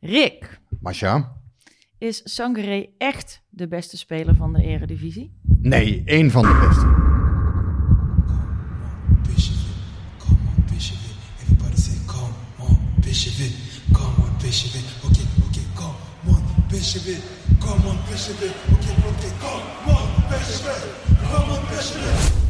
Rick, Masha? is Sangaré echt de beste speler van de Eredivisie? Nee, één van de beste. Come on, come on,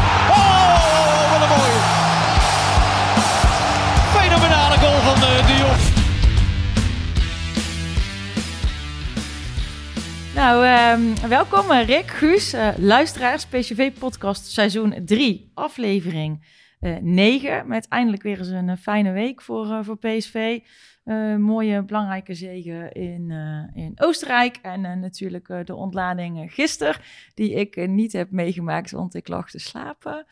Nou, ehm, welkom eh, Rick, Guus, eh, luisteraars, PCV-podcast seizoen 3, aflevering eh 9. Met eindelijk weer eens een eh, fijne week voor, eh, voor PSV. Eh, mooie, belangrijke zegen in, eh, in Oostenrijk. En eh, natuurlijk eh, de ontlading eh, gisteren, die ik eh, niet heb meegemaakt, want ik lag te slapen.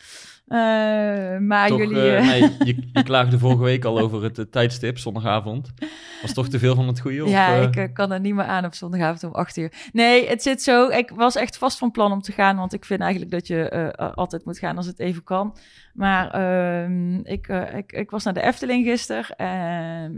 Eh, maar Toch, jullie... eh, eh, nee, je, je klaagde vorige week al over het tijdstip, zondagavond. Was toch te veel van het goede? Ja, of, ik kan er niet meer aan op zondagavond om 8 uur. Nee, het zit zo. Ik was echt vast van plan om te gaan, want ik vind eigenlijk dat je altijd moet gaan als het even kan. Maar ehm, ik, ik, ik was naar de Efteling gisteren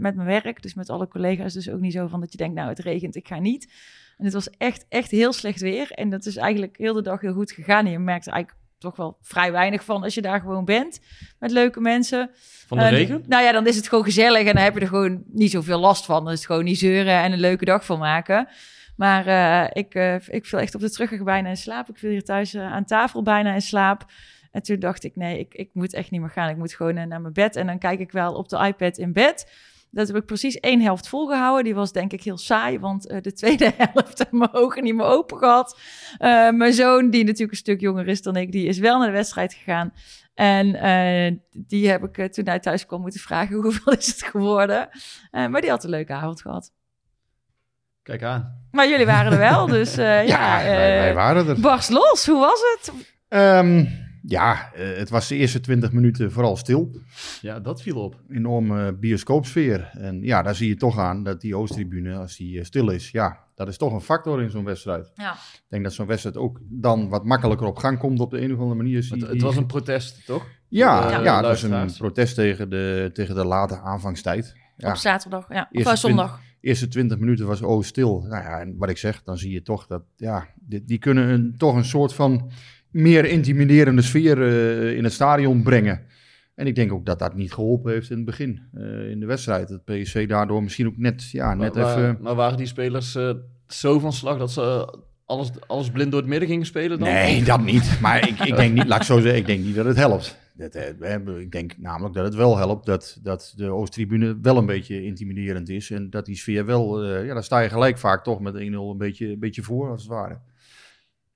met mijn werk, dus met alle collega's. Dus ook niet zo van dat je denkt, nou het regent, ik ga niet. En het was echt, echt heel slecht weer. En dat is eigenlijk heel de dag heel goed gegaan. En je merkt er eigenlijk toch wel vrij weinig van als je daar gewoon bent met leuke mensen. van de regen? Nou ja, dan is het gewoon gezellig en dan heb je er gewoon niet zoveel last van. Dan is het gewoon niet zeuren en een leuke dag van maken. Maar eh, ik, eh, ik viel echt op de terugweg bijna in slaap. Ik viel hier thuis eh, aan tafel bijna in slaap. En toen dacht ik, nee, ik, ik moet echt niet meer gaan. Ik moet gewoon naar mijn bed. En dan kijk ik wel op de iPad in bed. Dat heb ik precies één helft volgehouden. Die was denk ik heel saai, want eh, de tweede helft heb mijn ogen niet meer open gehad. Eh, mijn zoon, die natuurlijk een stuk jonger is dan ik, die is wel naar de wedstrijd gegaan. En eh, die heb ik toen hij thuis kwam moeten vragen hoeveel is het geworden. Maar die had een leuke avond gehad. Kijk aan. Maar jullie waren er wel, dus ja, Ja, wij, wij waren er. barst los. Hoe was het? Ehm, ja, eh, het was de eerste 20 minuten vooral stil. Ja, dat viel op. Enorme bioscoopsfeer. En ja, daar zie je toch aan dat die Oosttribune, als die eh, stil is, ja, dat is toch een factor in zo'n wedstrijd. Ja. Ik denk dat zo'n wedstrijd ook dan wat makkelijker op gang komt op de een of andere manier. Het, was een protest, toch? Ja, Ja, ja, het was een protest tegen de, tegen de late aanvangstijd. Ja, Op zaterdag, ja. Of Eerste eh, zondag. de eerste 20 minuten was Oost stil. Nou ja, en wat ik zeg, dan zie je toch dat, ja, die, die kunnen een, toch een soort van meer intimiderende sfeer eh, in het stadion brengen. En ik denk ook dat dat niet geholpen heeft in het begin, eh, in de wedstrijd. Dat PSV daardoor misschien ook net, ja, net maar, even... maar waren die spelers eh, zo van slag dat ze alles, alles blind door het midden gingen spelen dan? Nee, dat niet. Maar ik, ik denk niet, laat ik zo zeggen, ik denk niet dat het helpt. Dat, eh, ik denk namelijk dat het wel helpt dat, dat de Oosttribune wel een beetje intimiderend is. En dat die sfeer wel, ja, daar sta je gelijk vaak toch met 1-0 een beetje, een beetje voor, als het ware.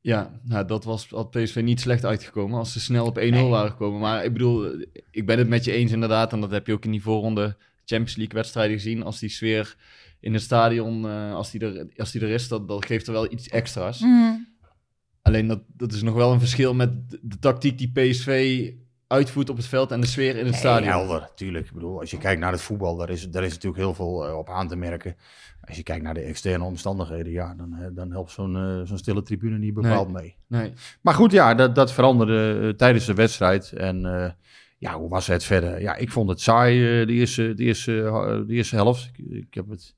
Ja, nou, dat was, had PSV niet slecht uitgekomen als ze snel op 1-0 waren gekomen. Maar ik bedoel, ik ben het met je eens inderdaad. En dat heb je ook in die voorronde Champions League wedstrijden gezien. Als die sfeer in het stadion, eh, als, die er, als die er is, dat, dat geeft er wel iets extra's. Mhm. Alleen dat, dat is nog wel een verschil met de, de tactiek die PSV uitvoert op het veld en de sfeer in het Nee, stadion. helder, tuurlijk. Ik bedoel, als je kijkt naar het voetbal, daar is, daar is natuurlijk heel veel eh, op aan te merken. Als je kijkt naar de externe omstandigheden, ja, dan, eh, dan helpt zo'n eh, zo'n stille tribune niet bepaald mee. Nee. Maar goed, ja, dat, dat veranderde tijdens de wedstrijd. En ja, hoe was het verder? Ja, ik vond het saai, de, eerste, de, eerste, de eerste helft. Ik, ik heb het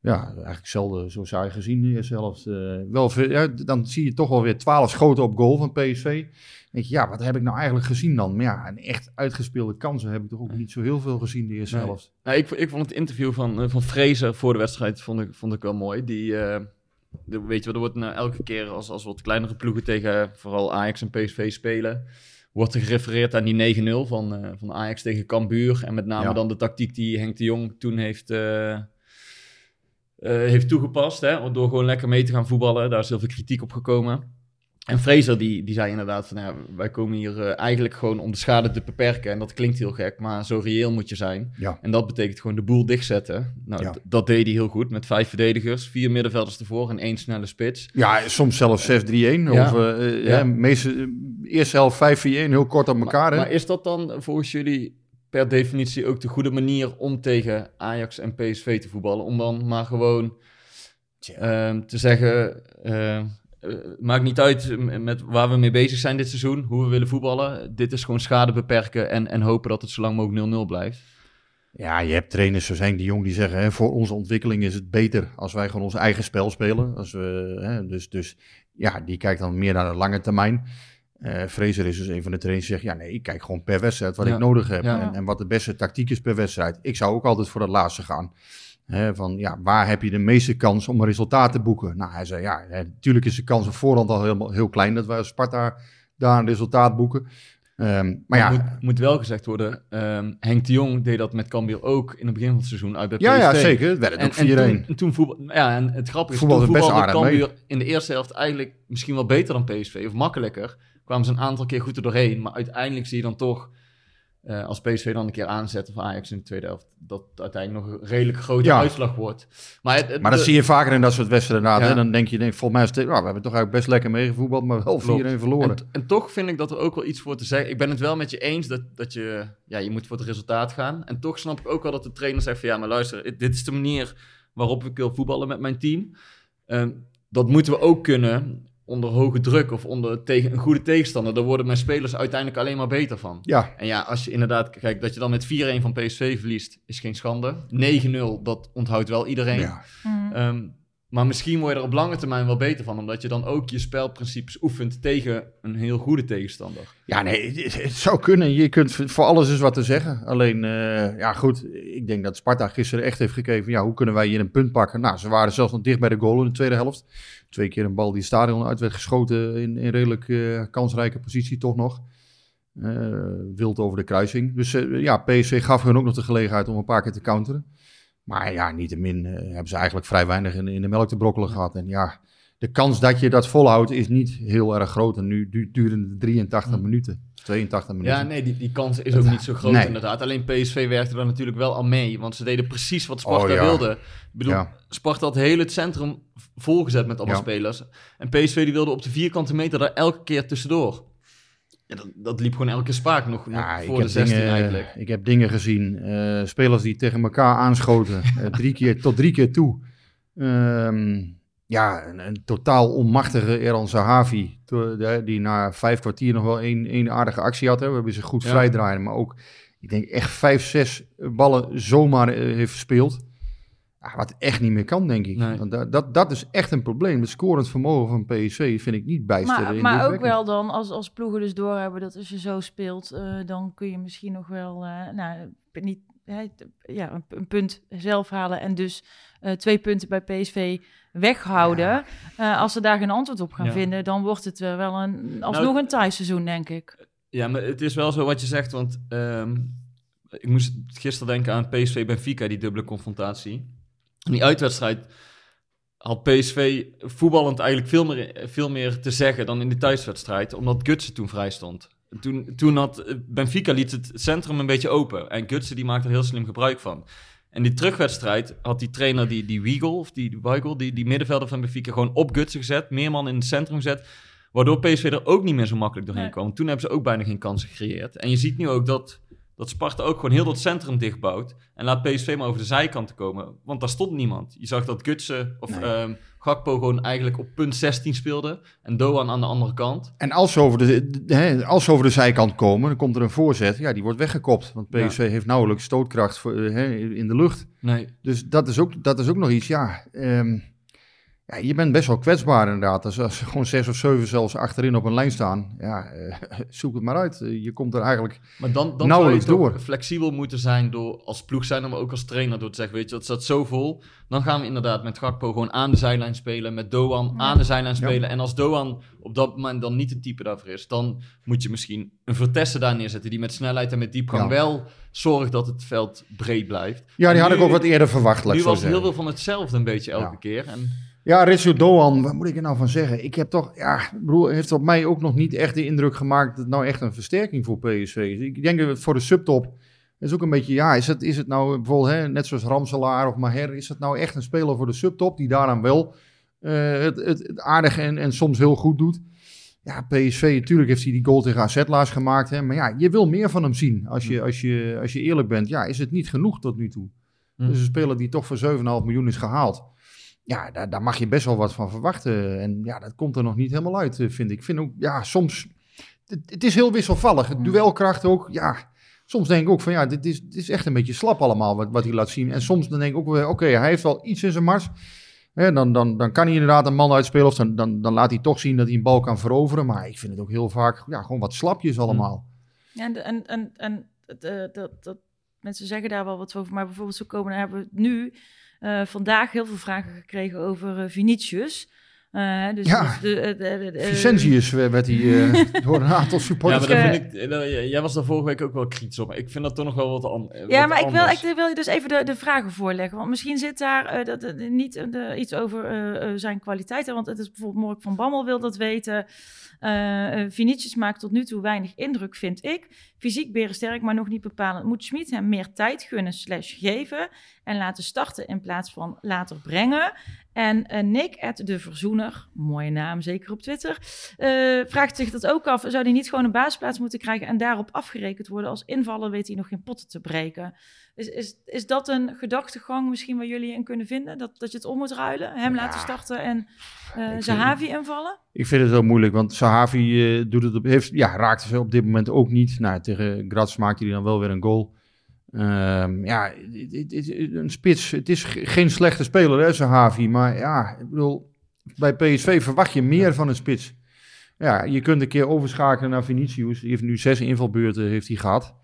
ja, eigenlijk zelden zo saai gezien, de eerste helft. Wel, ja, dan zie je toch wel weer 12 schoten op goal van PSV. Denk je, ja, wat heb ik nou eigenlijk gezien dan? Maar ja, een echt uitgespeelde kansen heb ik toch ook niet zo heel veel gezien, de eerste Nee. helft. Nou, ik, ik vond het interview van, eh, van Fraser voor de wedstrijd vond ik, vond ik wel mooi. Die, eh, de- weet je wat, er wordt nou elke keer als, als wat kleinere ploegen tegen vooral Ajax en PSV spelen, wordt er gerefereerd aan die 9-0 van, eh, van Ajax tegen Cambuur. En met name Ja. dan de tactiek die Henk de Jong toen heeft, heeft toegepast. Hè, door gewoon lekker mee te gaan voetballen. Daar is heel veel kritiek op gekomen. En Fraser die, die zei inderdaad van ja, wij komen hier eh, eigenlijk gewoon om de schade te beperken. En dat klinkt heel gek, maar zo reëel moet je zijn. Ja. En dat betekent gewoon de boel dichtzetten. Nou, Ja. dat deed hij heel goed met vijf verdedigers, vier middenvelders ervoor en één snelle spits. Ja, soms zelfs 6-3-1. Ja. Of uh, Ja. meeste, eerste helft 5-4-1, heel kort op elkaar. Maar, hè? maar is dat dan volgens jullie per definitie ook de goede manier om tegen Ajax en PSV te voetballen? Om dan maar gewoon ehm, te zeggen, maakt niet uit met waar we mee bezig zijn dit seizoen, hoe we willen voetballen. Dit is gewoon schade beperken en, en hopen dat het zo lang mogelijk 0-0 blijft. Ja, je hebt trainers zoals Henk de Jong die zeggen... Hè, voor onze ontwikkeling is het beter als wij gewoon ons eigen spel spelen. Als we, hè, dus, dus ja, die kijkt dan meer naar de lange termijn. Eh Fraser is dus een van de trainers die zegt... ja, nee, ik kijk gewoon per wedstrijd wat Ja. ik nodig heb. Ja. En, en wat de beste tactiek is per wedstrijd. Ik zou ook altijd voor dat laatste gaan. Van, ja, waar heb je de meeste kans om een resultaat te boeken? Nou, hij zei, ja, natuurlijk is de kans op voorhand al helemaal, heel klein... dat wij als Sparta daar een resultaat boeken. Ehm, maar ja, moet, moet wel gezegd worden, ehm, Henk de Jong deed dat met Cambuur ook in het begin van het seizoen uit bij PSV. ja, ja, zeker. Het werd En, ook 4-1. en toen, en toen voetbal, ja, en het grappige is, Voetbalde toen best voetbalde aardig mee. Cambuur in de eerste helft eigenlijk misschien wel beter dan PSV, of makkelijker. Kwamen ze een aantal keer goed er doorheen, maar uiteindelijk zie je dan toch, eh, als PSV dan een keer aanzet of Ajax in de tweede helft, dat uiteindelijk nog een redelijk grote Ja. uitslag wordt. Maar, het, het- Maar dat de- zie je vaker in dat soort wedstrijden. Ja. Hè? Dan denk je, denk, volgens mij is het, nou, we hebben toch eigenlijk best lekker meegevoetbald, maar wel 4-1 Klopt. verloren. En, en toch vind ik dat er ook wel iets voor te zeggen. Ik ben het wel met je eens dat, dat je, ja, je moet voor het resultaat gaan. En toch snap ik ook wel dat de trainer zegt van ja, maar luister, dit is de manier waarop ik wil voetballen met mijn team. Ehm, dat moeten we ook kunnen onder hoge druk of onder tegen een goede tegenstander. Daar worden mijn spelers uiteindelijk alleen maar beter van. Ja, En ja, als je inderdaad, kijk, dat je dan met 4-1 van PSV verliest, is geen schande. 9-0, dat onthoudt wel iedereen. ja. Mhm. Ehm, maar misschien word je er op lange termijn wel beter van, omdat je dan ook je spelprincipes oefent tegen een heel goede tegenstander. ja, nee, het, zou kunnen. Je kunt voor alles eens wat te zeggen. Alleen, eh, ja goed, ik denk dat Sparta gisteren echt heeft gekeken ja, hoe kunnen wij hier een punt pakken? Nou, ze waren zelfs nog dicht bij de goal in de tweede helft. Twee keer een bal die stadion uit werd geschoten in, in redelijk eh, kansrijke positie toch nog. Eh, wild over de kruising. Dus ja, PSV gaf hun ook nog de gelegenheid om een paar keer te counteren. Maar ja, niettemin eh hebben ze eigenlijk vrij weinig in, in de melk te brokkelen gehad. En ja, de kans dat je dat volhoudt is niet heel erg groot. En nu du- duren het 83 Hm. minuten, 82 minuten. Ja, nee, die, die kans is ook niet zo groot Nee. inderdaad. Alleen PSV werkte er natuurlijk wel aan mee, want ze deden precies wat Sparta Oh, ja. wilde. Ik bedoel, Ja. Sparta had heel het centrum volgezet met Ja. spelers. En PSV die wilde op de vierkante meter daar elke keer tussendoor. Ja, dat, dat liep gewoon elke spaak nog, nog Ja, ik voor de heb 16 dingen, eigenlijk. Ik heb dingen gezien. eh, spelers die tegen elkaar aanschoten. eh, drie keer, tot drie keer toe. Ehm, ja, een, een totaal onmachtige Eran Zahavi. Die na vijf kwartier nog wel één, één aardige actie had. Hè. We hebben ze goed Ja. vrijdraaien. Maar ook, ik denk echt vijf, zes ballen zomaar eh, heeft verspeeld. Wat echt niet meer kan, denk ik. Nee. Want dat, dat, dat is echt een probleem. Het scorend vermogen van PSV vind ik niet bijster. Maar, maar ook wel dan, als, als ploegen dus doorhebben dat als je zo speelt, eh, dan kun je misschien nog wel, eh, nou, niet, ja, een, een punt zelf halen en dus eh, twee punten bij PSV weghouden. Eh, als ze daar geen antwoord op gaan Ja. vinden, dan wordt het wel een, alsnog een thuisseizoen, denk ik. Ja, maar het is wel zo wat je zegt, want ehm, ik moest gisteren denken aan PSV Benfica, die dubbele confrontatie. In die uitwedstrijd had PSV voetballend eigenlijk veel meer, veel meer te zeggen dan in de thuiswedstrijd, omdat Gutsen toen vrij stond. Toen, toen had eh, Benfica liet het centrum een beetje open en Gutsen die maakte er heel slim gebruik van. En die terugwedstrijd had die trainer, die, die Wiegel, of die, die Weigel, die, die middenvelder van Benfica, gewoon op Gutsen gezet, meer man in het centrum gezet. Waardoor PSV er ook niet meer zo makkelijk doorheen Nee. kwam. Toen hebben ze ook bijna geen kansen gecreëerd. En je ziet nu ook dat, dat Sparta ook gewoon heel dat centrum dichtbouwt. En laat PSV maar over de zijkanten komen. Want daar stond niemand. Je zag dat Gutsen of Nee. ehm, Gakpo gewoon eigenlijk op punt 16 speelde. En Doan aan de andere kant. En als ze, over de, de- hè, als ze over de zijkant komen, dan komt er een voorzet. Ja, die wordt weggekopt. Want PSV heeft nauwelijks stootkracht voor, eh, hè, in de lucht. Nee. Dus dat is ook, dat is ook nog iets, ja. ehm, ja je bent best wel kwetsbaar inderdaad. Als, als gewoon zes of zeven zelfs achterin op een lijn staan. Ja, eh, zoek het maar uit. Eh, je komt er eigenlijk... Maar dan, dan zou je door. flexibel moeten zijn door als ploeg zijn, maar ook als trainer door te zeggen, weet je, dat staat zo vol. Dan gaan we inderdaad met Gakpo gewoon aan de zijlijn spelen, met Doan aan de zijlijn Ja. spelen. En als Doan op dat moment dan niet het type daarvoor is, dan moet je misschien een Vertesse daar neerzetten die met snelheid en met diepgang Ja. wel zorgt dat het veld breed blijft. Ja, die had ik ook wat eerder verwacht, laat Nu was het heel veel van hetzelfde een beetje elke Ja. keer. En Ja, Ritsu Doan, wat moet ik er nou van zeggen? Ik heb toch, ja, bedoel, heeft op mij ook nog niet echt de indruk gemaakt dat het nou echt een versterking voor PSV is. Ik denk dat het voor de subtop is ook een beetje, ja, is het, is het nou bijvoorbeeld, hè, net zoals Ramselaar of Maher, is het nou echt een speler voor de subtop die daaraan wel eh, het, het, het aardig en, en soms heel goed doet? Ja, PSV, natuurlijk heeft hij die goal tegen AZ laatst gemaakt, hè, maar ja, je wil meer van hem zien. Als je, als je, als je eerlijk bent, ja, is het niet genoeg tot nu toe. Hm. Dus een speler die toch voor 7,5 miljoen is gehaald. Ja, daar, daar mag je best wel wat van verwachten. En ja, dat komt er nog niet helemaal uit, eh, vind ik. Ik vind ook, ja, soms... Het, het is heel wisselvallig. Het duelkracht ook, ja... Soms denk ik ook van, ja, dit is, dit is echt een beetje slap allemaal wat, wat hij laat zien. En soms dan denk ik ook weer, oké, hij heeft wel iets in zijn mars. Hè, dan, dan, dan kan hij inderdaad een man uitspelen. Of dan, dan, dan laat hij toch zien dat hij een bal kan veroveren. Maar ik vind het ook heel vaak, ja, gewoon wat slapjes allemaal. Ja, en, en, en, en dat, dat, dat, mensen zeggen daar wel wat over. Maar bijvoorbeeld zo komen, hebben we nu eh, vandaag heel veel vragen gekregen over uh, Vinicius. Uh, dus, Ja. dus de, de, de, de- Vicentius werd hij eh, door een aantal Ja, supporters. maar dat ik, vind ik, jij was daar vorige week ook wel kritisch op. Maar ik vind dat toch nog wel wat, an, Ja, wat maar ik wil, anders. ik wil je dus even de, de vragen voorleggen. Want misschien zit daar eh, dat, niet iets over zijn kwaliteiten. Want het is bijvoorbeeld Mork van Bammel wil dat weten. Eh eh, Vinicius maakt tot nu toe weinig indruk, vind ik. Fysiek berensterk, maar nog niet bepalend. Moet Schmid hem meer tijd gunnen slash geven... en laten starten in plaats van later brengen? En eh, Nick, at de Verzoener, mooie naam, zeker op Twitter... eh, vraagt zich dat ook af. Zou hij niet gewoon een basisplaats moeten krijgen... en daarop afgerekend worden? Als invaller weet hij nog geen potten te breken. Is, is, is dat een gedachtegang misschien waar jullie in kunnen vinden? Dat, dat je het om moet ruilen? Hem Ja. laten starten en Ik Zahavi invallen? Ik vind het wel moeilijk, want Sahavi doet het op, heeft, ja, raakte ze op dit moment ook niet. Nou, tegen Graz maakte hij dan wel weer een goal. Ehm, ja, het- het- het- een spits. Het is ge- geen slechte speler, hè, Sahavi. Maar ja, ik bedoel, bij PSV verwacht je meer van een spits. Ja, je kunt een keer overschakelen naar Vinicius. Die heeft nu zes invalbeurten heeft hij gehad.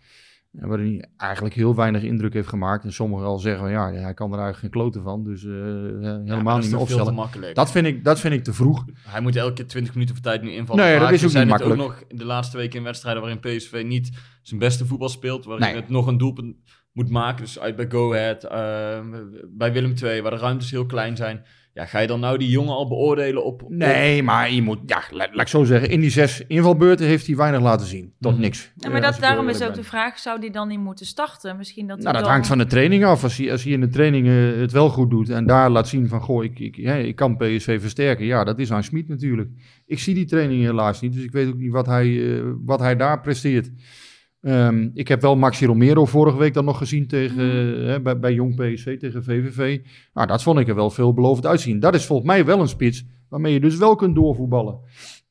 Waarin hij eigenlijk heel weinig indruk heeft gemaakt. En sommigen al zeggen, ja, hij kan er eigenlijk geen kloten van. Dus eh, helemaal Ja, maar niet meer opstellen. Dat vind, ik, dat vind ik te vroeg. Hij moet elke keer 20 minuten voor tijd nu invallen. Nee, dat is ook zijn niet makkelijk. ook nog de laatste weken in wedstrijden waarin PSV niet zijn beste voetbal speelt. Waarin Nee. het nog een doelpunt moet maken. Dus uit bij Go Ahead, eh, bij Willem II, waar de ruimtes heel klein zijn. Ja, ga je dan nou die jongen al beoordelen op... op- Nee, maar je moet, ja, laat, laat ik zo zeggen, in die zes invalbeurten heeft hij weinig laten zien. Tot Mhm. niks. Ja, maar dat, daarom is ook de vraag, zou die dan niet moeten starten? Misschien dat, Nou, dat dan- hangt van de training af. Als hij, als hij in de training eh, het wel goed doet en daar laat zien van, goh, ik, ik, hè, ik kan PSV versterken. Ja, dat is aan Schmid natuurlijk. Ik zie die training helaas niet, dus ik weet ook niet wat hij, eh, wat hij daar presteert. Ehm, ik heb wel Maxi Romero vorige week dan nog gezien tegen, eh, hè, bij, bij Jong PSV tegen VVV. Nou, dat vond ik er wel veelbelovend uitzien. Dat is volgens mij wel een spits waarmee je dus wel kunt doorvoetballen.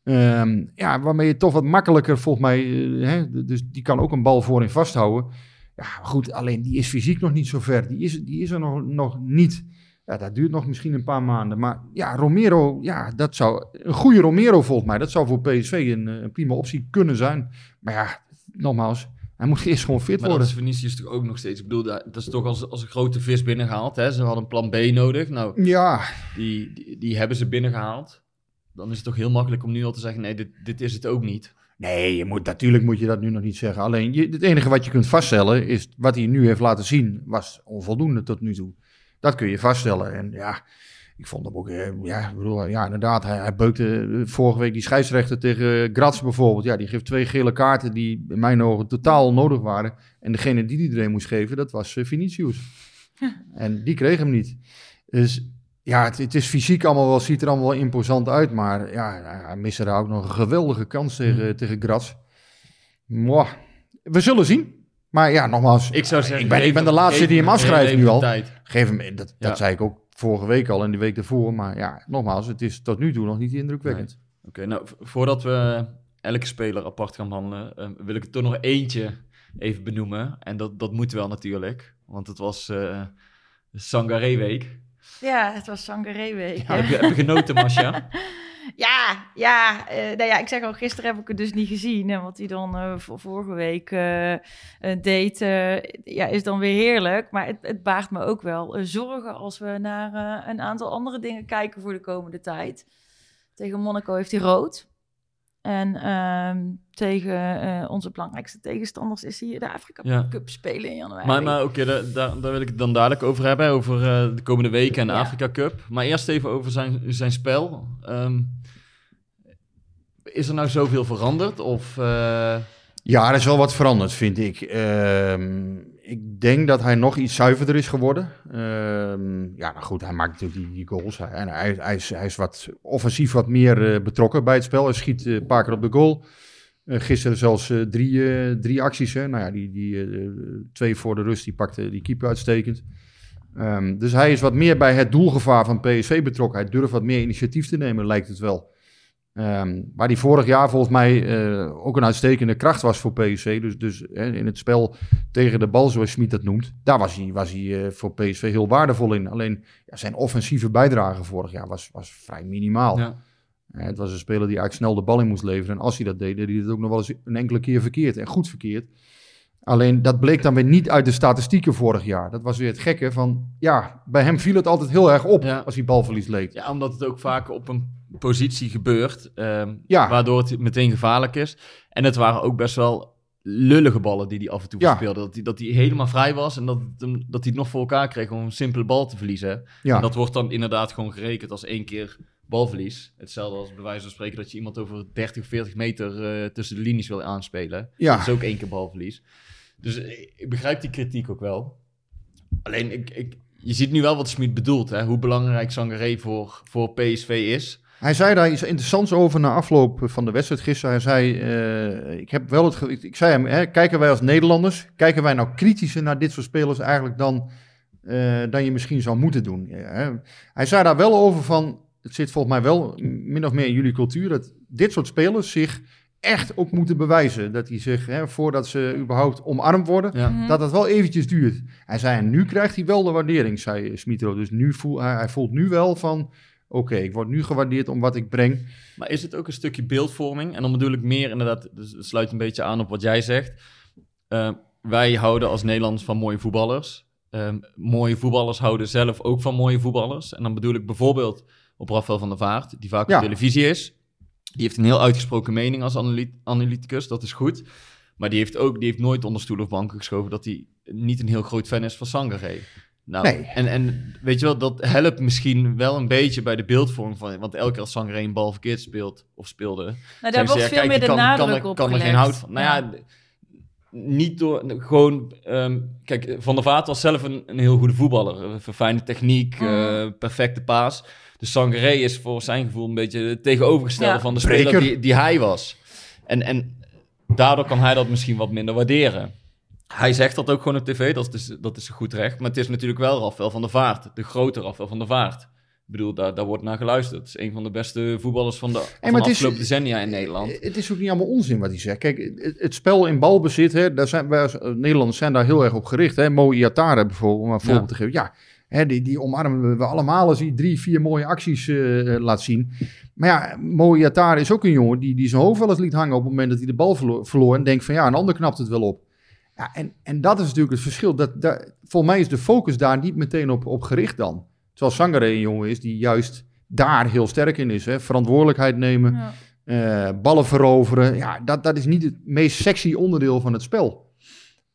Ehm, ja, waarmee je toch wat makkelijker volgens mij, eh, hè, dus die kan ook een bal voorin vasthouden. Ja, goed, alleen die is fysiek nog niet zo ver. Die is, die is er nog, nog niet. Ja, dat duurt nog misschien een paar maanden. Maar ja, Romero, ja, dat zou een goede Romero volgens mij. Dat zou voor PSV een, eh, een prima optie kunnen zijn. Maar ja, nogmaals, hij moet eerst gewoon fit Maar dat worden. is Vinicius toch ook nog steeds. Ik bedoel, dat dat is toch als, als een grote vis binnengehaald. Hè? Ze hadden een plan B nodig. Nou, Ja, die, die, die hebben ze binnengehaald. Dan is het toch heel makkelijk om nu al te zeggen, nee, dit, dit is het ook niet. Nee, je moet, natuurlijk moet je dat nu nog niet zeggen. Alleen je, het enige wat je kunt vaststellen is wat hij nu heeft laten zien was onvoldoende tot nu toe. Dat kun je vaststellen. En ja, ik vond hem ook, eh, ja, ik bedoel, ja inderdaad, hij, hij beukte eh, vorige week die scheidsrechter tegen Graz bijvoorbeeld. Ja, die geeft twee gele kaarten die in mijn ogen totaal onnodig waren. En degene die iedereen moest geven, dat was eh, Vinicius. En die kreeg hem niet. Dus ja, het, het is fysiek allemaal wel, ziet er allemaal wel imposant uit. Maar ja, hij miste daar ook nog een geweldige kans tegen, tegen Graz. Mwah. We zullen zien. Maar ja, nogmaals, Ik zou zeggen, ik ben, ik ben de laatste die hem afschrijft nu al. tijd. Geef hem, dat, Ja. dat zei ik ook vorige week al en de week daarvoor. Maar ja, nogmaals, het is tot nu toe nog niet indrukwekkend. Oké, nou, voordat we elke speler apart gaan behandelen, eh, wil ik er toch nog eentje even benoemen. En dat, dat moet wel natuurlijk, want het was eh Sangaré-week. Ja, het was Sangaré-week. Ja, heb, je, heb je genoten, Masha? Ja, ja, nou ja, ik zeg al, gisteren heb ik het dus niet gezien. En wat hij dan eh, vorige week eh, eh, deed, ja, is dan weer heerlijk. Maar het, het baart me ook wel zorgen als we naar een aantal andere dingen kijken voor de komende tijd. Tegen Monaco heeft hij rood. En ehm, tegen eh, onze belangrijkste tegenstanders is hier de Afrika Ja. Cup spelen in januari. Maar, maar oké, daar, daar, daar wil ik het dan dadelijk over hebben, over eh, de komende weken en de Ja. Afrika Cup. Maar eerst even over zijn, zijn spel. Ehm, is er nou zoveel veranderd? Of, eh, Ja, er is wel wat veranderd, vind ik. Ehm, ik denk dat hij nog iets zuiverder is geworden. Ehm, ja, nou goed, hij maakt natuurlijk die, goals. Hij, en hij, hij, is, hij is wat offensief wat meer eh, betrokken bij het spel. Hij schiet eh, een paar keer op de goal. Eh, gisteren zelfs drie, drie acties. Hè. Nou ja, die, die, twee voor de rust, die pakte die keeper uitstekend. Ehm, dus hij is wat meer bij het doelgevaar van PSV betrokken. Hij durft wat meer initiatief te nemen, lijkt het wel. Ehm, waar die vorig jaar volgens mij eh, ook een uitstekende kracht was voor PSV. Dus, dus hè, in het spel tegen de bal, zoals Schmid dat noemt, daar was hij, was hij eh, voor PSV heel waardevol in. Alleen ja, zijn offensieve bijdrage vorig jaar was, was vrij minimaal. ja. Het was een speler die eigenlijk snel de bal in moest leveren. En als hij dat deed, deed hij het ook nog wel eens een enkele keer verkeerd. En goed verkeerd. Alleen dat bleek dan weer niet uit de statistieken vorig jaar. Dat was weer het gekke van, ja, bij hem viel het altijd heel erg op Ja. als hij balverlies leed. ja, omdat het ook vaak op een positie gebeurt, ehm, Ja. waardoor het meteen gevaarlijk is. En het waren ook best wel lullige ballen die hij af en toe Ja. verspeelde. Dat hij, dat hij helemaal vrij was en dat, dat hij het nog voor elkaar kreeg om een simpele bal te verliezen. Ja. En dat wordt dan inderdaad gewoon gerekend als één keer balverlies. Hetzelfde als bij wijze van spreken dat je iemand over 30, 40 meter eh, tussen de linies wil aanspelen. Ja. Dat is ook één keer balverlies. Dus eh, ik begrijp die kritiek ook wel. Alleen, ik, ik, je ziet nu wel wat Smit bedoelt. Hè? Hoe belangrijk Sangaré voor, voor PSV is. Hij zei daar iets interessants over na afloop van de wedstrijd gisteren. Hij zei, eh, ik heb wel het ik, ik zei hem, hè, kijken wij als Nederlanders, kijken wij nou kritischer naar dit soort spelers eigenlijk dan, eh, dan je misschien zou moeten doen. Ja, hè. Hij zei daar wel over van, het zit volgens mij wel min of meer in jullie cultuur, dat dit soort spelers zich echt ook moeten bewijzen. Dat die zich, hè, voordat ze überhaupt omarmd worden, Ja. Mhm. dat dat wel eventjes duurt. Hij zei, en nu krijgt hij wel de waardering, zei Smitro. Dus nu voel, hij, hij voelt nu wel van, oké, ik word nu gewaardeerd om wat ik breng. Maar is het ook een stukje beeldvorming? En dan bedoel ik meer inderdaad, dus het sluit een beetje aan op wat jij zegt. Eh, wij houden als Nederlanders van mooie voetballers. Ehm, mooie voetballers houden zelf ook van mooie voetballers. En dan bedoel ik bijvoorbeeld op Rafael van der Vaart, die vaak Ja. op televisie is. Die heeft een heel uitgesproken mening als analy- analyticus, dat is goed. Maar die heeft ook die heeft nooit onder stoel of banken geschoven dat hij niet een heel groot fan is van Sangaré. Nou, Nee. en, en weet je wel, dat helpt misschien wel een beetje bij de beeldvorming van... Want elke keer als Sangaré een bal verkeerd speelt of speelde... Nou, daar ze, wordt ja, veel kijk, meer de kan, nadruk kan, op kan er geen hout van. Nou ja, niet door... Gewoon... ehm, kijk, Van der Vaart was zelf een, een heel goede voetballer. Verfijnde techniek, Mm. eh, perfecte paas. Dus Sangaré is voor zijn gevoel een beetje het tegenovergestelde Ja. van de speler die, die hij was. En, en daardoor kan hij dat misschien wat minder waarderen. Hij zegt dat ook gewoon op tv, dat is, dat is goed recht. Maar het is natuurlijk wel Rafael van der Vaart, de grote Rafael van der Vaart. Ik bedoel, daar, daar wordt naar geluisterd. Het is een van de beste voetballers van de, van is- afgelopen decennia in Nederland. Het is ook niet allemaal onzin wat hij zegt. Kijk, het, het spel in balbezit, hè, daar zijn, wij als Nederlanders zijn daar heel erg op gericht. Hè. Mo Iatare bijvoorbeeld, om een voorbeeld te geven. Ja, hè, die, die omarmen we allemaal als hij drie, vier mooie acties eh, laat zien. Maar ja, Mo Iatare is ook een jongen die, die zijn hoofd wel eens liet hangen op het moment dat hij de bal verloor en denkt van ja, een ander knapt het wel op. Ja, en, en dat is natuurlijk het verschil. Dat, daar, volgens mij is de focus daar niet meteen op, op gericht dan. Terwijl Sangare een jongen is die juist daar heel sterk in is. Hè. Verantwoordelijkheid nemen. Ja. Eh, ballen veroveren. Ja, dat, dat is niet het meest sexy onderdeel van het spel.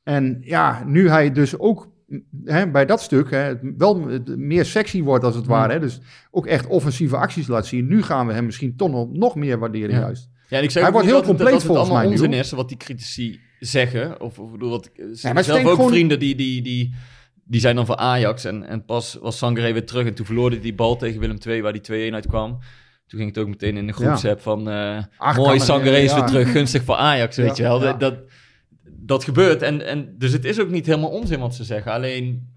En ja, nu hij dus ook hè, bij dat stuk hè, het wel meer sexy wordt als het ware. Hè, dus ook echt offensieve acties laat zien. Nu gaan we hem misschien toch nog, nog meer waarderen Ja. juist. Ja, en ik zeg Hij wordt niet heel dat het- compleet dat het volgens allemaal mij onzin is wat die critici zeggen. Of, of bedoel, wat, maar ze zelf ook gewoon- vrienden die, die, die, die zijn dan voor Ajax. En, en pas was Sangaré weer terug. En toen verloor hij die bal tegen Willem II, waar die 2-1 uitkwam. Toen ging het ook meteen in de groepsapp van... eh Ach, mooi, Sangaré is ja. weer terug, gunstig voor Ajax, weet je wel. dat, dat gebeurt. En, en, dus het is ook niet helemaal onzin wat ze zeggen. Alleen,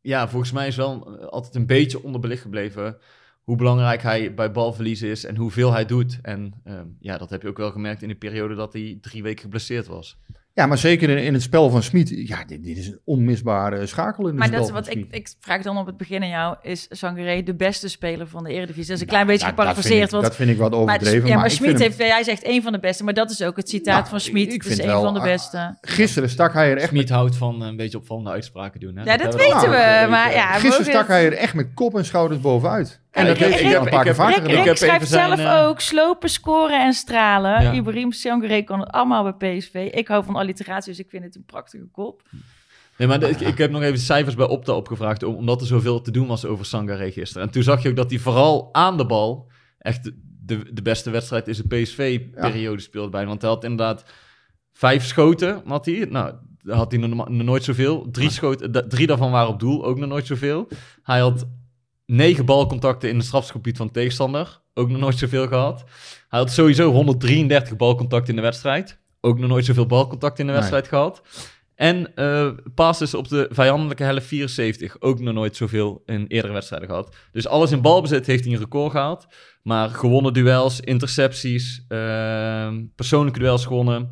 ja, volgens mij is wel altijd een beetje onderbelicht gebleven... hoe belangrijk hij bij balverlies is en hoeveel hij doet. En ehm, ja, dat heb je ook wel gemerkt in de periode dat hij drie weken geblesseerd was. Ja, maar zeker in, in het spel van Smit. Ja, dit, dit is een onmisbare schakel in het Maar spel dat is wat ik, Smit. ik vraag dan op het begin aan jou. Is Sangaré de beste speler van de Eredivisie? Dat is een klein beetje Nou, dat vind geparafraseerd. ik- want Dat vind ik wat maar, overdreven. ja, maar, ik Schmid vind hem- heeft, jij zegt één van de beste, maar dat is ook het citaat Nou, van ik Het is één van de beste. Gisteren stak hij er echt met Smit houdt van een beetje opvallende uitspraken doen. Hè? Ja, dat weten al we. geweten. Maar ja, Gisteren stak het- hij er echt met kop en schouders bovenuit. En dat Rick- heeft hij een paar keer ik heb- vaker Rick, ik gedaan. Rick heb even schrijft zelf eh, ook slopen, scoren en stralen. Ja. Ibrahim Sangaré kan het allemaal bij PSV. Ik hou van alliteratie, dus ik vind het een prachtige kop. Nee, maar de- ik, ik heb nog even cijfers bij Opta opgevraagd, om- omdat er zoveel te doen was over Sangaré gisteren. En toen zag je ook dat hij vooral aan de bal echt de, de beste wedstrijd in zijn PSV-periode speelde bij. Want hij had inderdaad vijf schoten, had hij. Nou, daar had hij nog, nog nooit zoveel. Drie, schoten, drie daarvan waren op doel, ook nog nooit zoveel. Hij had negen balcontacten in het strafgebied van de tegenstander, ook nog nooit zoveel gehad. Hij had sowieso 133 balcontacten in de wedstrijd, ook nog nooit zoveel balcontacten in de Nee. wedstrijd gehad. En eh passes op de vijandelijke helft 74. Ook nog nooit zoveel in eerdere wedstrijden gehad. Dus alles in balbezit heeft hij een record gehaald. Maar gewonnen duels, intercepties, ehm, persoonlijke duels gewonnen.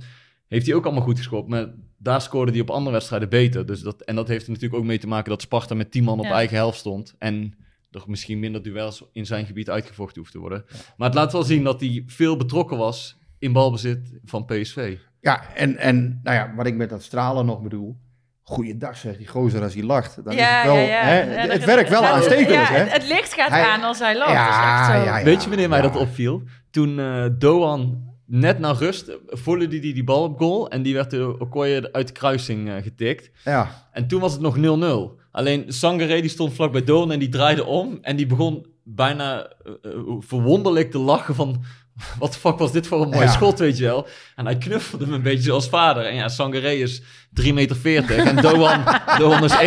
Heeft hij ook allemaal goed gescoord. Maar daar scoorde hij op andere wedstrijden beter. Dus dat, en dat heeft er natuurlijk ook mee te maken dat Sparta met 10 man op Ja. eigen helft stond. En er misschien minder duels in zijn gebied uitgevochten hoeft te worden. Maar het laat wel zien dat hij veel betrokken was in balbezit van PSV. Ja, en, en nou ja, wat ik met dat stralen nog bedoel. Goeiedag zegt die gozer als hij lacht. Dan is het wel, Hè, Ja, het, dat- werkt wel ja, aanstekelijk, ja, hè? Het, het licht gaat Hij- aan als hij lacht. Ja, zo. ja, ja. Weet je wanneer mij ja. dat opviel? Toen eh, Doan net na rust die, die die bal op goal en die werd door Okoye uit de kruising eh, getikt. Ja, En toen was het nog 0-0. Alleen Sangaré die stond vlak bij Doan en die draaide om en die begon bijna eh, eh, verwonderlijk te lachen van... Wat de fuck was dit voor een mooi Ja. schot, weet je wel? En hij knuffelde hem een beetje zoals vader. En ja, Sangaré is 3,40 meter en Doan, Doan is 1,20